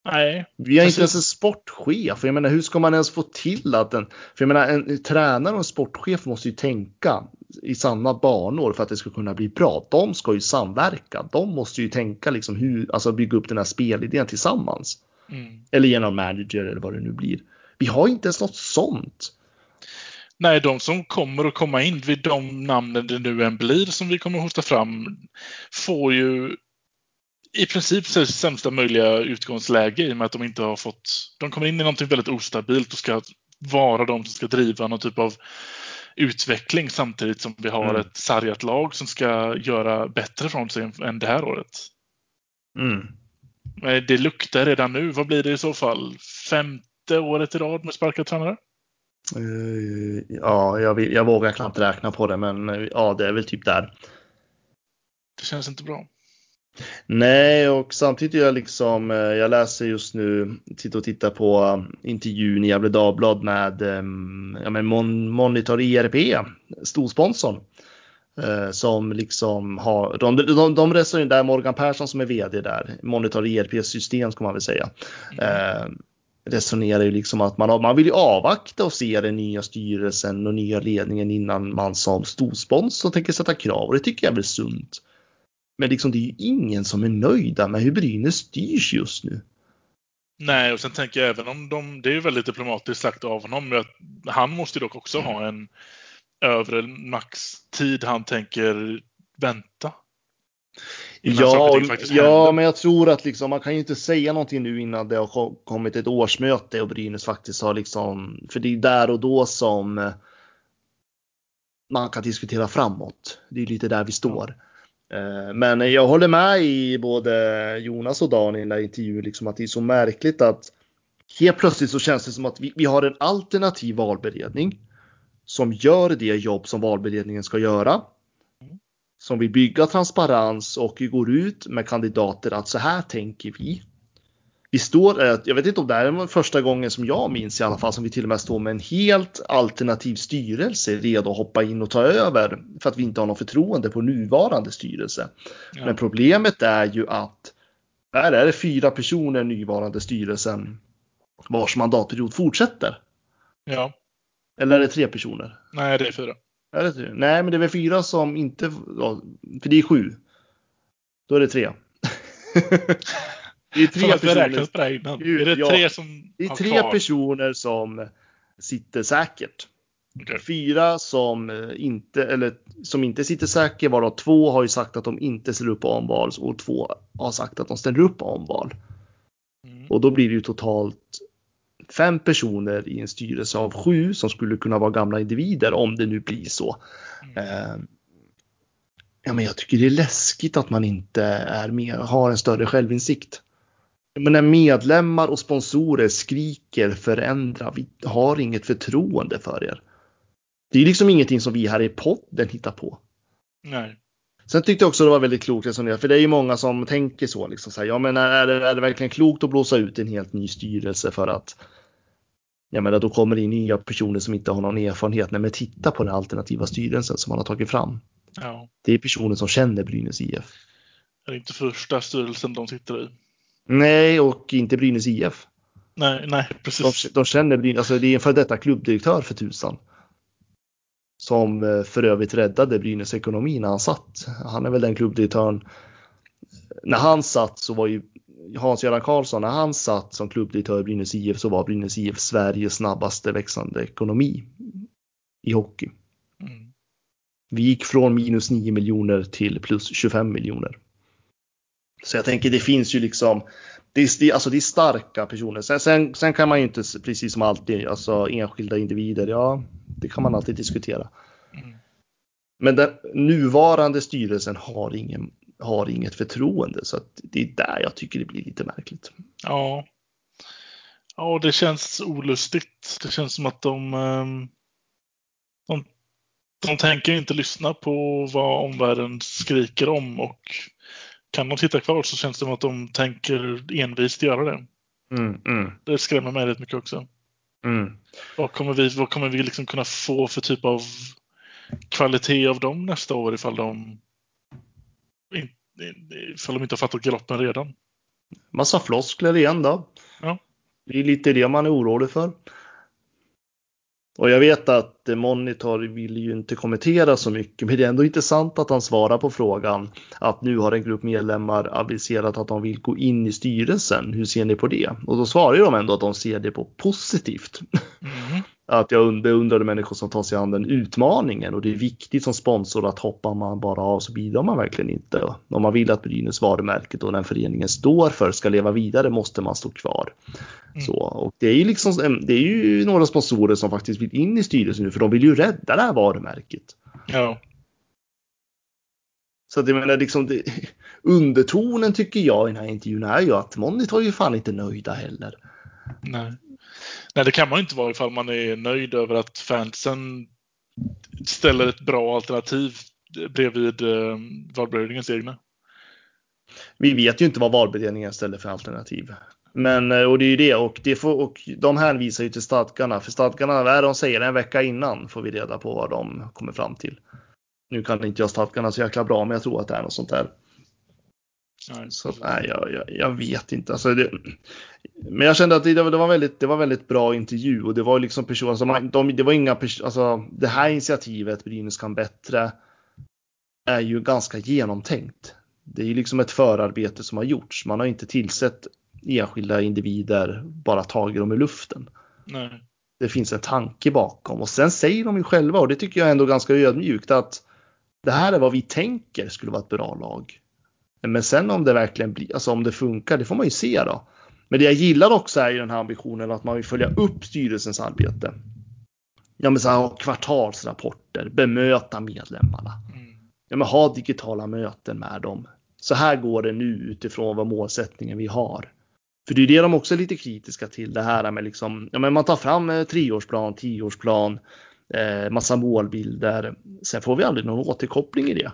Nej. Vi har inte ens en sportchef. Jag menar, hur ska man ens få till att en... För jag menar, en tränare och en sportchef måste ju tänka i samma banor för att det ska kunna bli bra. De ska ju samverka. De måste ju tänka liksom hur, alltså bygga upp den här spelidén tillsammans. Mm. Eller genom manager eller vad det nu blir. Vi har inte ens något sånt. Nej, de som kommer att komma in vid de namnen det nu än blir som vi kommer att hosta fram får ju i princip sämsta möjliga utgångsläge i och med att de inte har fått... De kommer in i någonting väldigt ostabilt och ska vara de som ska driva någon typ av utveckling samtidigt som vi har mm. ett sargat lag som ska göra bättre från sig än det här året. Mm. Det luktar redan nu. Vad blir det i så fall? Fem, sjätte året i rad med sparkad tränare? Uh, ja, jag, vill, jag vågar knappt räkna på det, men uh, ja, det är väl typ där. Det känns inte bra. Nej, och samtidigt jag liksom, uh, jag läser just nu, tittar och tittar på intervjun i Gävle Dagblad med um, ja, men Mon Monitor ERP, storsponsorn. som liksom har, de, de, de resonerar där Morgan Persson som är vd där, Monitor ERP system ska man väl säga. Mm resonerar ju liksom att man, man vill ju avvakta och se den nya styrelsen och nya ledningen innan man som storsponsor tänker sätta krav och det tycker jag är väl sunt. Men liksom det är ju ingen som är nöjda med hur Brynäs styrs just nu. Nej, och sen tänker jag även om de, det är ju väldigt diplomatiskt sagt av honom, att han måste dock också ha en övre maxtid han tänker vänta. Ja, ja men jag tror att liksom, man kan ju inte säga någonting nu innan det har kommit ett årsmöte och Brynäs faktiskt har liksom, för det är där och då som eh, man kan diskutera framåt. Det är lite där vi står. Eh, men jag håller med i både Jonas och Dan i den där intervjun, liksom att det är så märkligt att helt plötsligt så känns det som att vi, vi har en alternativ valberedning som gör det jobb som valberedningen ska göra som vill bygga transparens och går ut med kandidater att så här tänker vi. Vi står, eh, jag vet inte om det här är första gången som jag minns i alla fall som vi till och med står med en helt alternativ styrelse redo att hoppa in och ta över för att vi inte har något förtroende på nuvarande styrelse. Ja. Men problemet är ju att här är det fyra personer i nuvarande styrelsen vars mandatperiod fortsätter. Ja. Eller är det tre personer? Nej, det är fyra. Är det tre? Nej, men det är väl fyra som inte, för det är sju. Då är det tre. det är tre personer. Är det tre som Det är tre personer som sitter säkert. Okej. Fyra som eh, inte, eller som inte sitter säkert, varav två har ju sagt att de inte ställer upp på omval och två har sagt att de ställer upp på omval. Mm. Och då blir det ju totalt fem personer i en styrelse av sju som skulle kunna vara gamla individer om det nu blir så. Eh, ja, men jag tycker det är läskigt att man inte är mer, har en större självinsikt. Men när medlemmar och sponsorer skriker förändra, vi har inget förtroende för er. Det är liksom ingenting som vi här i podden hittar på. Nej. Sen tyckte jag också det var väldigt klokt resonerat, för det är ju många som tänker så. Liksom, så här, ja, men är det, är det verkligen klokt att blåsa ut en helt ny styrelse för att jag menar, då kommer det in nya personer som inte har någon erfarenhet. Nej, men titta på den alternativa styrelsen som man har tagit fram. Ja. Det är personer som känner Brynäs IF. Det är inte första styrelsen de sitter i. Nej, och inte Brynäs IF. Nej, nej, De, precis. de känner Brynäs, alltså det är en före detta klubbdirektör för tusan. Som eh, för övrigt räddade Brynäs ekonomi när han satt. Han är väl den klubbdirektören. När han satt så var ju Hans-Göran Karlsson, när han satt som klubbdirektör i Brynäs IF så var Brynäs IF Sveriges snabbaste växande ekonomi i hockey. Mm. Vi gick från minus 9 miljoner till plus 25 miljoner. Så jag tänker det finns ju liksom, det är, alltså det är starka personer. Sen, sen, sen kan man ju inte, precis som alltid, alltså enskilda individer, ja, det kan man alltid diskutera. Mm. Men den nuvarande styrelsen har, ingen, har inget förtroende, så att det är där jag tycker det blir lite märkligt. Ja. Ja, det känns olustigt. Det känns som att de, ehm, de, de tänker inte lyssna på vad omvärlden skriker om och kan de sitta kvar så känns det som att de tänker envist göra det. Mm, mm, Det skrämmer mig rätt mycket också. Mm. Vad kommer vi, vad kommer vi liksom kunna få för typ av kvalitet av dem nästa år ifall de, ifall de inte har fattat galoppen redan? Massa floskler igen då. Ja. Det är lite det man är orolig för. Och jag vet att Monitor vill ju inte kommentera så mycket, men det är ändå intressant att han svarar på frågan att nu har en grupp medlemmar aviserat att de vill gå in i styrelsen. Hur ser ni på det? Och då svarar ju de ändå att de ser det på positivt. Mm. Att jag beundrade människor som tar sig an den utmaningen och det är viktigt som sponsor att hoppar man bara av så bidrar man verkligen inte. Om man vill att Brynäs varumärket och den föreningen står för ska leva vidare måste man stå kvar. Mm. Så, och det är ju liksom, det är ju några sponsorer som faktiskt vill in i styrelsen nu för de vill ju rädda det här varumärket. Ja. Så att jag menar liksom det, undertonen tycker jag i den här intervjun är ju att Monitor är ju fan inte nöjda heller. Nej. Nej, det kan man ju inte vara ifall man är nöjd över att fansen ställer ett bra alternativ bredvid eh, valberedningens egna. Vi vet ju inte vad valberedningen ställer för alternativ. Men eh, och det är ju det och, det får, och de hänvisar ju till stadgarna. För stadgarna, vad är de säger en vecka innan får vi reda på vad de kommer fram till. Nu kan inte jag stadgarna så jäkla bra, men jag tror att det är något sånt där. Nej. Så nej, jag, jag, jag vet inte. Alltså, det, men jag kände att det, det, var väldigt, det var väldigt bra intervju och det var liksom personer som, alltså, de, det var inga alltså det här initiativet Brynäs kan bättre är ju ganska genomtänkt. Det är ju liksom ett förarbete som har gjorts. Man har inte tillsett enskilda individer, bara tagit dem i luften. Nej. Det finns en tanke bakom och sen säger de ju själva och det tycker jag ändå ganska ödmjukt att det här är vad vi tänker skulle vara ett bra lag. Men sen om det verkligen blir, alltså om det funkar, det får man ju se då. Men det jag gillar också är ju den här ambitionen att man vill följa upp styrelsens arbete. Ja, men så här, ha kvartalsrapporter, bemöta medlemmarna. Mm. Ja, men ha digitala möten med dem. Så här går det nu utifrån vad målsättningen vi har. För det är det de också är lite kritiska till det här med liksom, ja, men man tar fram eh, treårsplan, tioårsplan, eh, massa målbilder. Sen får vi aldrig någon återkoppling i det.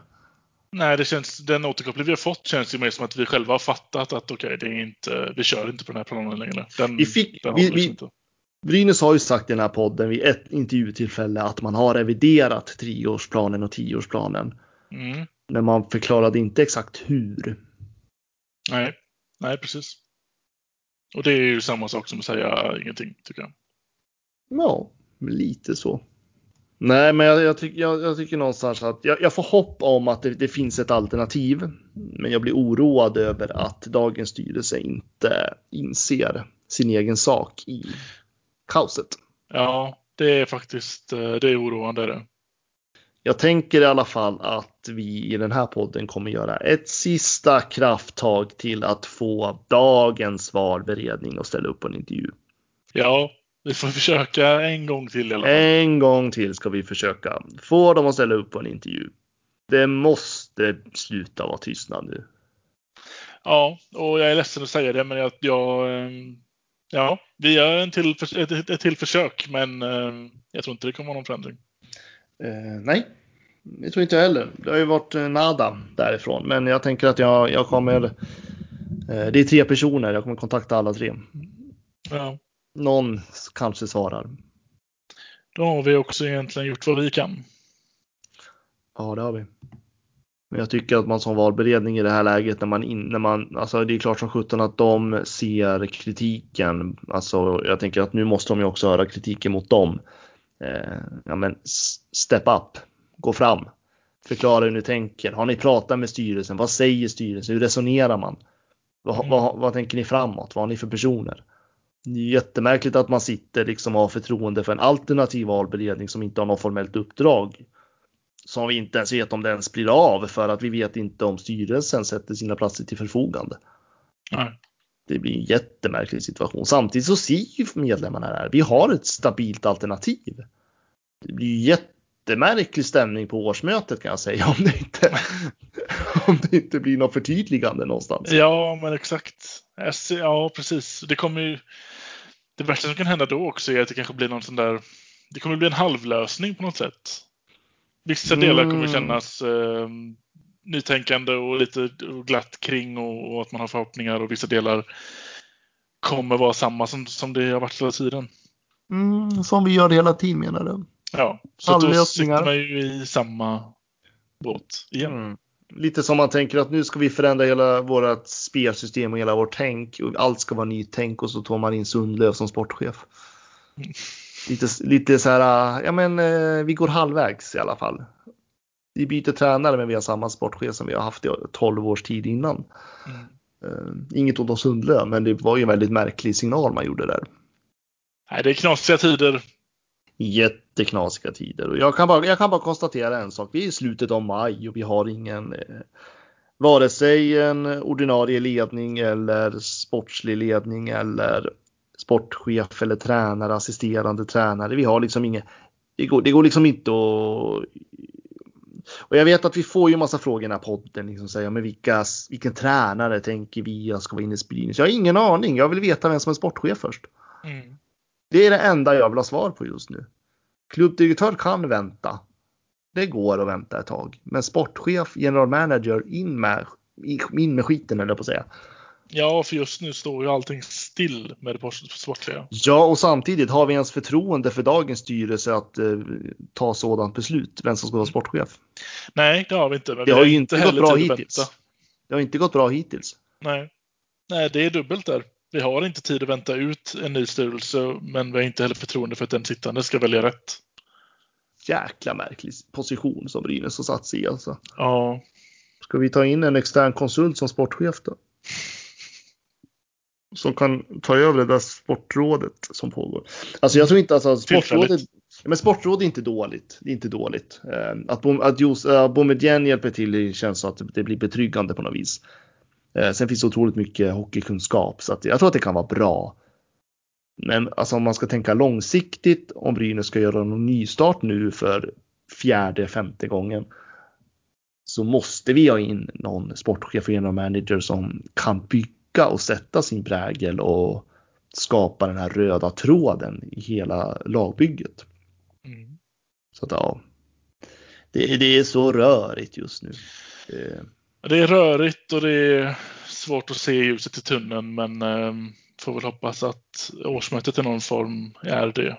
Nej, det känns, den återkoppling vi har fått känns ju mer som att vi själva har fattat att okej, det är inte, vi kör inte på den här planen längre. Den, Vi fick- den vi- liksom vi- inte. Brynäs har ju sagt i den här podden vid ett intervjutillfälle att man har reviderat treårsplanen och tioårsplanen. Mm. Men man förklarade inte exakt hur. Nej. Nej, precis. Och det är ju samma sak som att säga ingenting, tycker jag. Ja, lite så. Nej, men jag, jag, tycker, jag, jag tycker någonstans att jag, får hopp om att det, det finns ett alternativ. Men jag blir oroad över att dagens styrelse inte inser sin egen sak i kaoset. Ja, det är faktiskt eh, det är oroande. Det. Jag tänker i alla fall att vi i den här podden kommer göra ett sista krafttag till att få dagens valberedning att ställa upp på en intervju. Ja, vi får försöka en gång till i alla fall. En gång till ska vi försöka få dem att ställa upp på en intervju. Det måste sluta vara tystnad nu. Ja, och jag är ledsen att säga det, men jag, jag ehm, ja, vi gör en till, ett, ett till försök, men ehm, jag tror inte det kommer vara någon förändring. Eh, nej, det tror inte jag heller. Det har ju varit eh, nada därifrån, men jag tänker att jag, jag kommer. Eh, det är tre personer. Jag kommer kontakta alla tre. Ja. Någon kanske svarar. Då har vi också egentligen gjort vad vi kan. Ja, det har vi. Men jag tycker att man som valberedning i det här läget när man, in, när man alltså det är klart som sjutton att de ser kritiken. Alltså jag tänker att nu måste de ju också höra kritiken mot dem. Eh, ja men step up, gå fram, förklara hur ni tänker. Har ni pratat med styrelsen? Vad säger styrelsen? Hur resonerar man? Vad, vad, vad tänker ni framåt? Vad har ni för personer? Jättemärkligt att man sitter liksom och har förtroende för en alternativ valberedning som inte har något formellt uppdrag. Som vi inte ens vet om det ens blir av för att vi vet inte om styrelsen sätter sina platser till förfogande. Nej. Det blir en jättemärklig situation. Samtidigt så ser ju medlemmarna det här. Vi har ett stabilt alternativ. Det blir ju jättemärklig stämning på årsmötet kan jag säga om det inte, om det inte blir något förtydligande någonstans. Ja, men exakt. Ja, precis. Det kommer ju. Det värsta som kan hända då också är att det kanske blir någon sån där. Det kommer bli en halvlösning på något sätt. Vissa delar kommer Mm. kännas eh, nytänkande och lite glatt kring och, och att man har förhoppningar och vissa delar kommer vara samma som, som det har varit hela tiden. Mm, som vi gör hela tiden menar du? Ja, så att då sitter man ju i samma båt igen. Mm. Lite som man tänker att nu ska vi förändra hela vårt spelsystem och hela vårt tänk. Och allt ska vara nytänk och så tar man in Sundlöv som sportchef. Mm. Lite, lite så här, ja men eh, vi går halvvägs i alla fall. Vi byter tränare men vi har samma sportchef som vi har haft i 12 års tid innan. Mm. Eh, inget ont om Sundlöv men det var ju en väldigt märklig signal man gjorde där. Nej, det är knasiga tider. Jätteknasiga tider och jag kan, bara, jag kan bara konstatera en sak. Vi är i slutet av maj och vi har ingen eh, vare sig en ordinarie ledning eller sportslig ledning eller sportchef eller tränare, assisterande tränare. Vi har liksom inget. Det går, det går liksom inte att. Och jag vet att vi får ju massa frågor i den här podden. Liksom säga, men vilka, vilken tränare tänker vi ska vara inne i Spirinus? Jag har ingen aning. Jag vill veta vem som är sportchef först. Mm. Det är det enda jag vill ha svar på just nu. Klubbdirektör kan vänta. Det går att vänta ett tag. Men sportchef, general manager, in med, in med skiten eller på att säga. Ja, för just nu står ju allting still med det sportliga. Ja, och samtidigt har vi ens förtroende för dagens styrelse att eh, ta sådant beslut, vem som ska vara sportchef. Nej, det har vi inte. Men Det vi har ju inte gått bra hittills. Det har inte gått bra hittills. Nej. Nej, det är dubbelt där. Vi har inte tid att vänta ut en ny styrelse, men vi har inte heller förtroende för att den sittande ska välja rätt. Jäkla märklig position som Brynäs har satt sig i alltså. Ja, Ska vi ta in en extern konsult som sportchef då? Som kan ta över det där sportrådet som pågår. Alltså jag tror inte alltså sportrådet. Men sportråd är inte dåligt. Det är inte dåligt. Eh, Att, Bom- att Jos, äh, Boumedienne hjälper till det känns så att det blir betryggande på något vis. Eh, Sen finns det otroligt mycket hockeykunskap så att jag tror att det kan vara bra. Men alltså om man ska tänka långsiktigt om Brynäs ska göra någon nystart nu för fjärde, femte gången. Så måste vi ha in någon sportchef och general manager som kan bygga och sätta sin prägel och skapa den här röda tråden i hela lagbygget. mm. Så att ja, det, det är så rörigt just nu. Eh, det är rörigt och det är svårt att se ljuset i tunneln, men eh, får väl hoppas att årsmötet i någon form är det.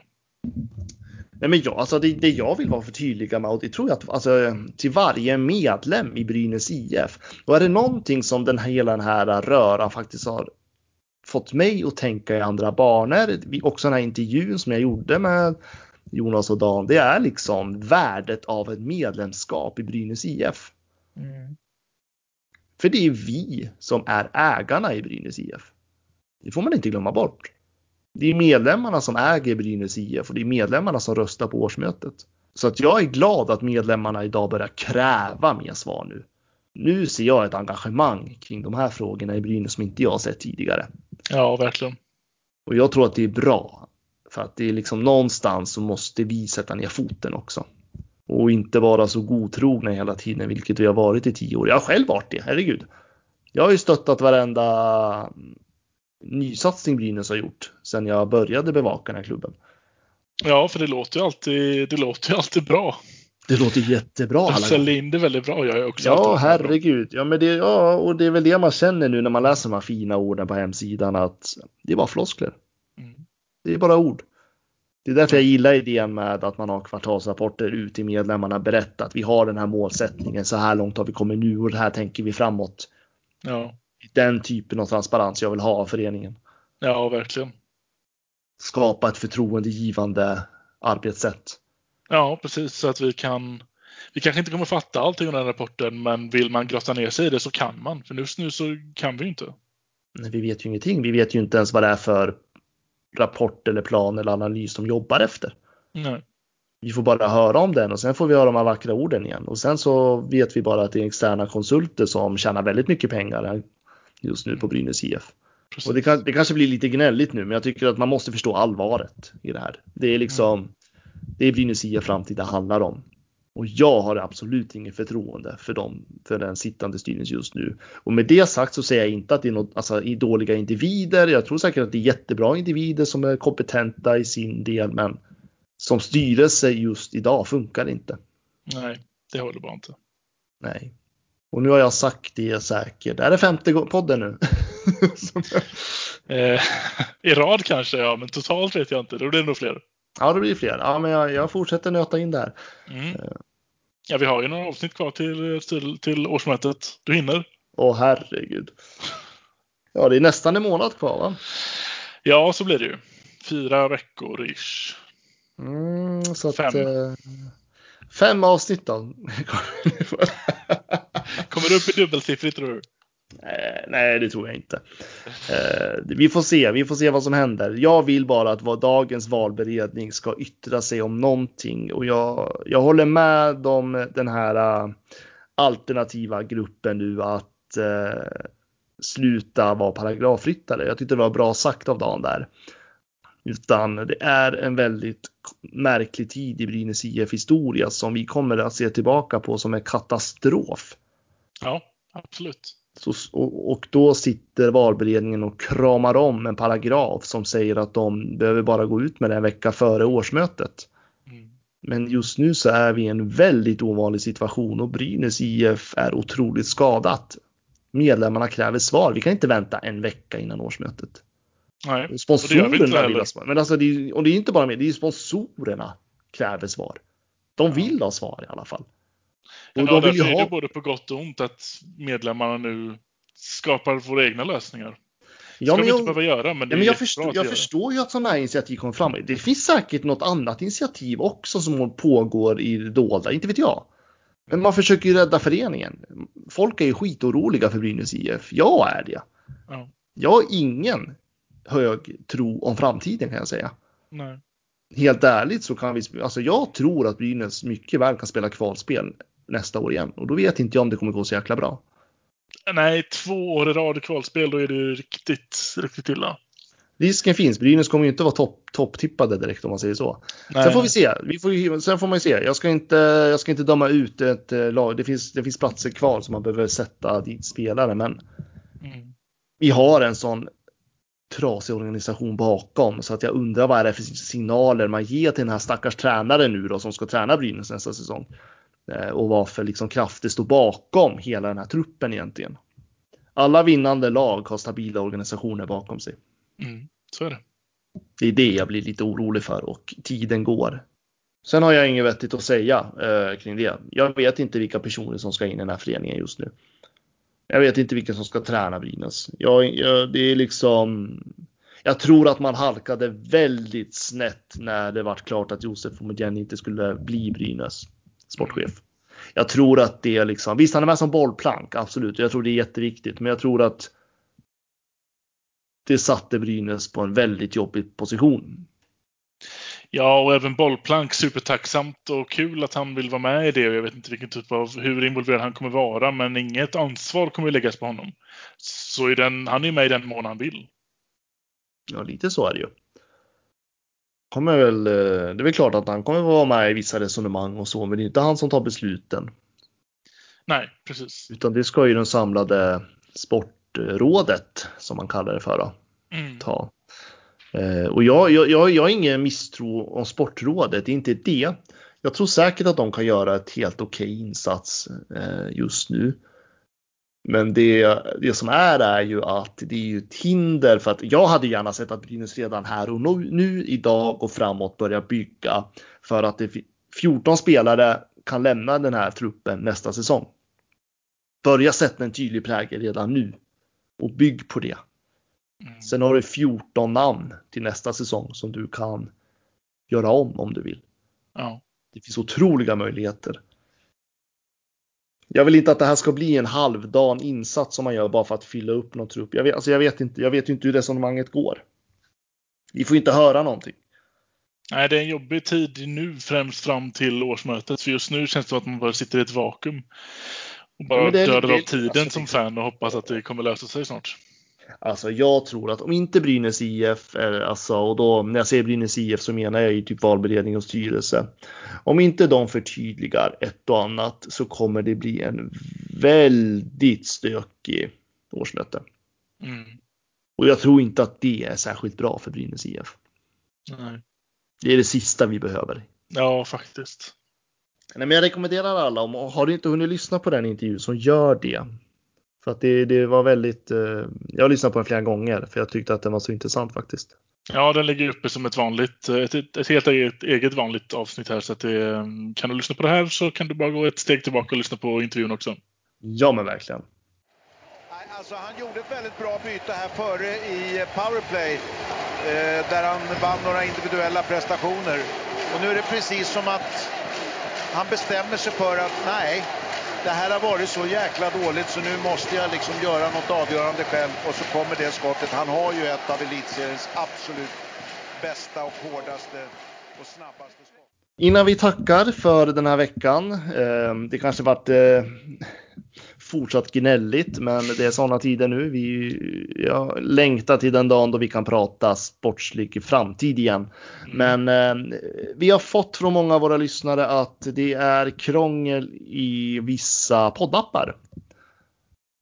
Nej men ja, alltså det, det jag vill vara för tydliga med och det tror jag att alltså, till varje medlem i Brynäs IF. Och är det någonting som den här, hela den här röran faktiskt har fått mig att tänka i andra banor, också den här intervjun som jag gjorde med Jonas och Dan, det är liksom värdet av ett medlemskap i Brynäs IF. För det är vi som är ägarna i Brynäs IF. Det får man inte glömma bort. Det är medlemmarna som äger Brynäs IF och det är medlemmarna som röstar på årsmötet. Så att jag är glad att medlemmarna idag börjar kräva mer svar nu. Nu ser jag ett engagemang kring de här frågorna i Brynäs som inte jag har sett tidigare. Ja, verkligen. Och jag tror att det är bra. För att det är liksom någonstans så måste vi sätta ner foten också. Och inte vara så godtrogna hela tiden, vilket vi har varit i tio år. Jag har själv varit det, herregud. Jag har ju stöttat varenda nysatsning Brynäs har gjort sedan jag började bevaka den här klubben. Ja, för det låter ju alltid, det låter ju alltid bra. Det låter jättebra. De alla säljer in det väldigt bra. Jag också Ja, herregud. Ja, men det, ja, och det är väl det man känner nu när man läser de här fina orden på hemsidan att det är bara floskler. Mm. Det är bara ord. Det är därför jag gillar idén med att man har kvartalsrapporter ut till medlemmarna, berätta att vi har den här målsättningen, så här långt har vi kommit nu och det här tänker vi framåt. Ja, Den typen av transparens jag vill ha av föreningen. ja, verkligen. Skapa ett förtroendegivande arbetssätt. Ja, precis. Så att vi kan... Vi kanske inte kommer fatta allting av den här rapporten, men vill man grotta ner sig i det så kan man. För just nu så kan vi inte. Men vi vet ju ingenting. Vi vet ju inte ens vad det är för rapport eller plan eller analys de jobbar efter. Nej. Vi får bara höra om den och sen får vi höra de här vackra orden igen. Och sen så vet vi bara att det är externa konsulter som tjänar väldigt mycket pengar just nu på Brynäs IF. Precis. Och det, kan, det kanske blir lite gnälligt nu, men jag tycker att man måste förstå allvaret i det här. Det är liksom, det är Brynäs IF framtid det handlar om. Och jag har absolut inget förtroende för dem, för den sittande styrelsen just nu. Och med det sagt så säger jag inte att det är något, alltså, dåliga individer. Jag tror säkert att det är jättebra individer som är kompetenta i sin del, men som styrelse just idag funkar det inte. Nej, det håller bara inte. Nej. Och nu har jag sagt det säkert. Det här är femte podden nu. Eh, I rad kanske, ja, men totalt vet jag inte. Då blir det nog fler. Ja, det blir fler. Ja, men jag, jag fortsätter nöta in där. Mm. Ja, vi har ju några avsnitt kvar till, till, till årsmötet. Du hinner. Åh herregud. Ja, det är nästan en månad kvar va? Ja, så blir det ju. Fyra veckor ish. Mm, så att, Fem. Eh, fem avsnitt då. Kommer du upp i dubbelsiffrigt tror du? Eh, nej, det tror jag inte. Eh, Vi får se, vi får se vad som händer. Jag vill bara att vad dagens valberedning ska yttra sig om någonting och jag, jag håller med om den här eh, alternativa gruppen nu att eh, sluta vara paragrafryttare. Jag tyckte det var bra sagt av Dan där. Utan det är en väldigt märklig tid i Brynäs IF historia som vi kommer att se tillbaka på som en katastrof. Ja, absolut. Så, och, och då sitter valberedningen och kramar om en paragraf som säger att de behöver bara gå ut med det en vecka före årsmötet. Mm. Men just nu så är vi i en väldigt ovanlig situation och Brynäs IF är otroligt skadat. Medlemmarna kräver svar. Vi kan inte vänta en vecka innan årsmötet. Nej, Sponsorerna vill ha svar. Men alltså, det är, och det är inte bara med, det är sponsorerna kräver svar. De vill ha svar i alla fall. Och Ja, därför är det ha, både på gott och ont att medlemmarna nu skapar våra egna lösningar. Ja, ska men vi inte jag, behöva göra, men det Ja, men jag, förstår, jag förstår ju att sådana här initiativ kommer fram. Det finns säkert något annat initiativ också som pågår i det dolda, inte vet jag. Men man försöker ju rädda föreningen. Folk är ju skitoroliga för Brynäs IF. Jag är det. Ja. Jag har ingen hög tro om framtiden kan jag säga. Nej. Helt ärligt så kan vi, alltså jag tror att Brynäs mycket väl kan spela kvalspel nästa år igen. Och då vet inte jag om det kommer gå så jäkla bra. Nej, två år i rad kvalspel, då är det ju riktigt, riktigt illa. Risken finns. Brynäs kommer ju inte vara topp topptippade direkt om man säger så. Nej. Sen får vi se. Vi får, sen får man ju se. Jag ska inte, jag ska inte döma ut ett eh, lag. Det finns, det finns platser kvar som man behöver sätta dit spelare, men Mm. vi har en sån trasig organisation bakom så att jag undrar vad är det för signaler man ger till den här stackars tränaren nu då som ska träna Brynäs nästa säsong. Eh, Och vad för liksom krafter står bakom hela den här truppen egentligen. Alla vinnande lag har stabila organisationer bakom sig. Mm. Så är det. Det är det jag blir lite orolig för och tiden går. Sen har jag inget vettigt att säga eh, kring det. Jag vet inte vilka personer som ska in i den här föreningen just nu. Jag vet inte vilka som ska träna Brynäs. Jag, jag, det är liksom. Jag tror att man halkade väldigt snett när det vart klart att Josef Omedjen inte skulle bli Brynäs sportchef. Jag tror att det är liksom, visst han är med som bollplank, absolut. Jag tror det är jätteviktigt, men jag tror att det satte Brynäs på en väldigt jobbig position. Ja, och även bollplank supertacksamt och kul att han vill vara med i det. Jag vet inte vilken typ av, hur involverad han kommer vara, men inget ansvar kommer läggas på honom. Så den, han är med i den mån han vill. Ja, lite så är det ju. Kommer väl, eh, det är väl klart att han kommer vara med i vissa resonemang och så, men det är inte han som tar besluten. Nej, precis. Utan det ska ju den samlade sportrådet, som man kallar det för, då, Mm. ta. Eh, och jag, jag, jag, jag har ingen misstro om sportrådet, det är inte det. Jag tror säkert att de kan göra ett helt okej insats eh, just nu. Men det, det som är är ju att det är ju ett hinder för att jag hade gärna sett att Brynäs redan här och nu, nu idag och framåt börjar bygga för att det 14 spelare kan lämna den här truppen nästa säsong. Börja sätta en tydlig prägel redan nu och bygg på det. Mm. Sen har du 14 namn till nästa säsong som du kan göra om om du vill. Ja. Det finns otroliga möjligheter. Jag vill inte att det här ska bli en halvdan insats som man gör bara för att fylla upp någon trupp. Jag vet, alltså jag vet inte. Jag vet inte hur resonemanget går. Vi får inte höra någonting. Nej, det är en jobbig tid nu, främst fram till årsmötet. För just nu känns det som att man bara sitter i ett vakuum. Och bara Ja, dödar av tiden alltså, som fan och hoppas att det kommer lösa sig snart. Alltså jag tror att om inte Brynäs IF, är, alltså, och då när jag säger Brynäs IF så menar jag ju typ valberedning och styrelse. Om inte de förtydligar ett och annat så kommer det bli en väldigt stökig årsmöte. Mm. Och jag tror inte att det är särskilt bra för Brynäs IF. Nej. Det är det sista vi behöver. Ja, faktiskt. Nej, men jag rekommenderar alla, om har du inte hunnit lyssna på den intervjun så gör det. För att det, det var väldigt, eh, jag har lyssnat på den flera gånger för jag tyckte att den var så intressant faktiskt. Ja, den ligger uppe som ett vanligt, ett, ett, ett helt eget, eget vanligt avsnitt här. Så att det, kan du lyssna på det här så kan du bara gå ett steg tillbaka och lyssna på intervjun också. Ja men verkligen. Alltså, han gjorde ett väldigt bra byte här före i powerplay eh, där han vann några individuella prestationer. Och nu är det precis som att han bestämmer sig för att nej, det här har varit så jäkla dåligt så nu måste jag liksom göra något avgörande själv och så kommer det skottet. Han har ju ett av elitseriens absolut bästa och hårdaste och snabbaste skott. Innan vi tackar för den här veckan. Eh, det kanske vart eh, fortsatt gnälligt, men det är sådana tider nu. Vi jag längtar till den dagen då vi kan prata sportslig framtid igen. Men eh, vi har fått från många av våra lyssnare att det är krångel i vissa poddappar.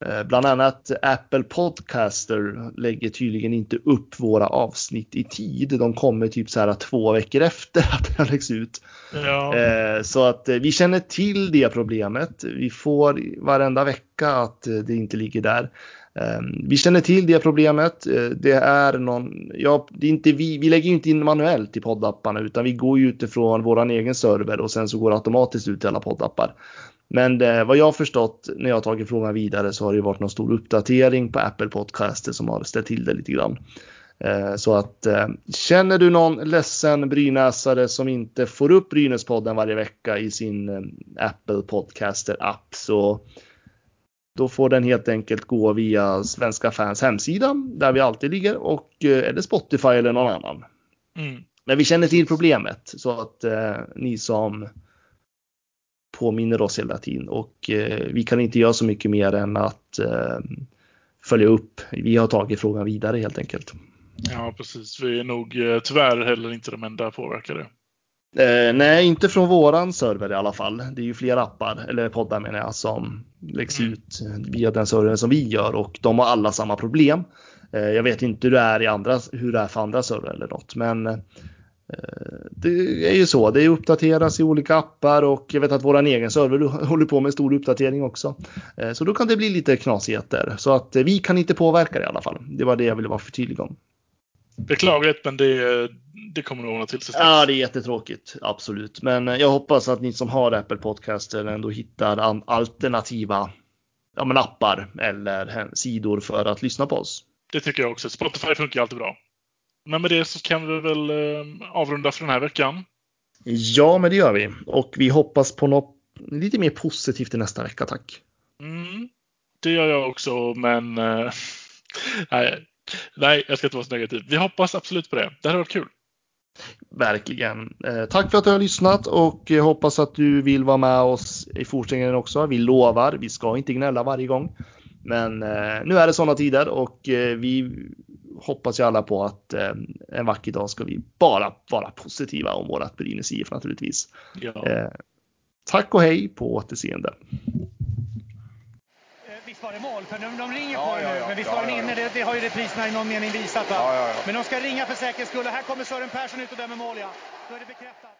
Eh, Bland annat Apple Podcaster lägger tydligen inte upp våra avsnitt i tid. De kommer typ så här två veckor efter att det har läggs ut. Ja, Eh, Så att eh, vi känner till det problemet. Vi får varenda vecka att det inte ligger där. Eh, Vi känner till det problemet. Det är någon, ja, det är inte vi, vi lägger ju inte in manuellt i poddapparna utan vi går ju utifrån våran egen server och sen så går det automatiskt ut till alla poddappar. Men det, vad jag har förstått när jag har tagit frågan vidare så har det varit någon stor uppdatering på Apple Podcaster som har ställt till det lite grann. Eh, Så att eh, känner du någon ledsen brynäsare som inte får upp Brynäspodden varje vecka i sin eh, Apple Podcaster app så då får den helt enkelt gå via Svenska fans hemsida där vi alltid ligger och eh, eller Spotify eller någon annan. mm. Men vi känner till problemet så att eh, ni som påminner oss hela tiden och eh, vi kan inte göra så mycket mer än att eh, följa upp. Vi har tagit frågan vidare helt enkelt. ja precis. Vi är nog eh, tyvärr heller inte de enda påverkade. Eh, nej, inte från våran server i alla fall. Det är ju flera appar, eller poddar menar jag, som läggs Mm. ut via den servern som vi gör och de har alla samma problem. Eh, jag vet inte hur det är i andra, hur det är för andra servrar eller något, men eh, det är ju så. Det uppdateras i olika appar och jag vet att våran egen server håller på med stor uppdatering också. Eh, så då kan det bli lite knasigheter. Så att eh, vi kan inte påverka det i alla fall. Det var det jag ville vara förtydlig om. Beklagligt, men det, det kommer nog ordna till sig. Ja, det är jättetråkigt. Absolut. Men eh, jag hoppas att ni som har Apple Podcaster ändå hittar alternativa ja, men appar eller sidor för att lyssna på oss. Det tycker jag också. Spotify funkar alltid bra. Men med det så kan vi väl eh, avrunda för den här veckan. Ja, men det gör vi. Och vi hoppas på något lite mer positivt i nästa vecka, tack. Mm, det gör jag också, men eh, nej, Nej, jag ska inte vara så negativ. Vi hoppas absolut på det. Det hade varit kul. Verkligen. Eh, tack för att du har lyssnat och hoppas att du vill vara med oss i fortsättningen också. Vi lovar, vi ska inte gnälla varje gång. Men eh, nu är det sådana tider och eh, vi hoppas ju alla på att eh, en vacker dag ska vi bara vara positiva om vårat Brynäs IF naturligtvis. Ja. Eh, tack och hej på återseende. Visst var det mål? För de, de ringer Ja, på det ja, nu. ja. Men visst Ja, var den ja, inne? ja. Det, det har ju repriserna i någon mening visat. Va? Ja, ja, ja. Men de ska ringa för säkerhets skull. Och här kommer Sören Persson ut och dömer mål. Ja. Då är det bekräftat.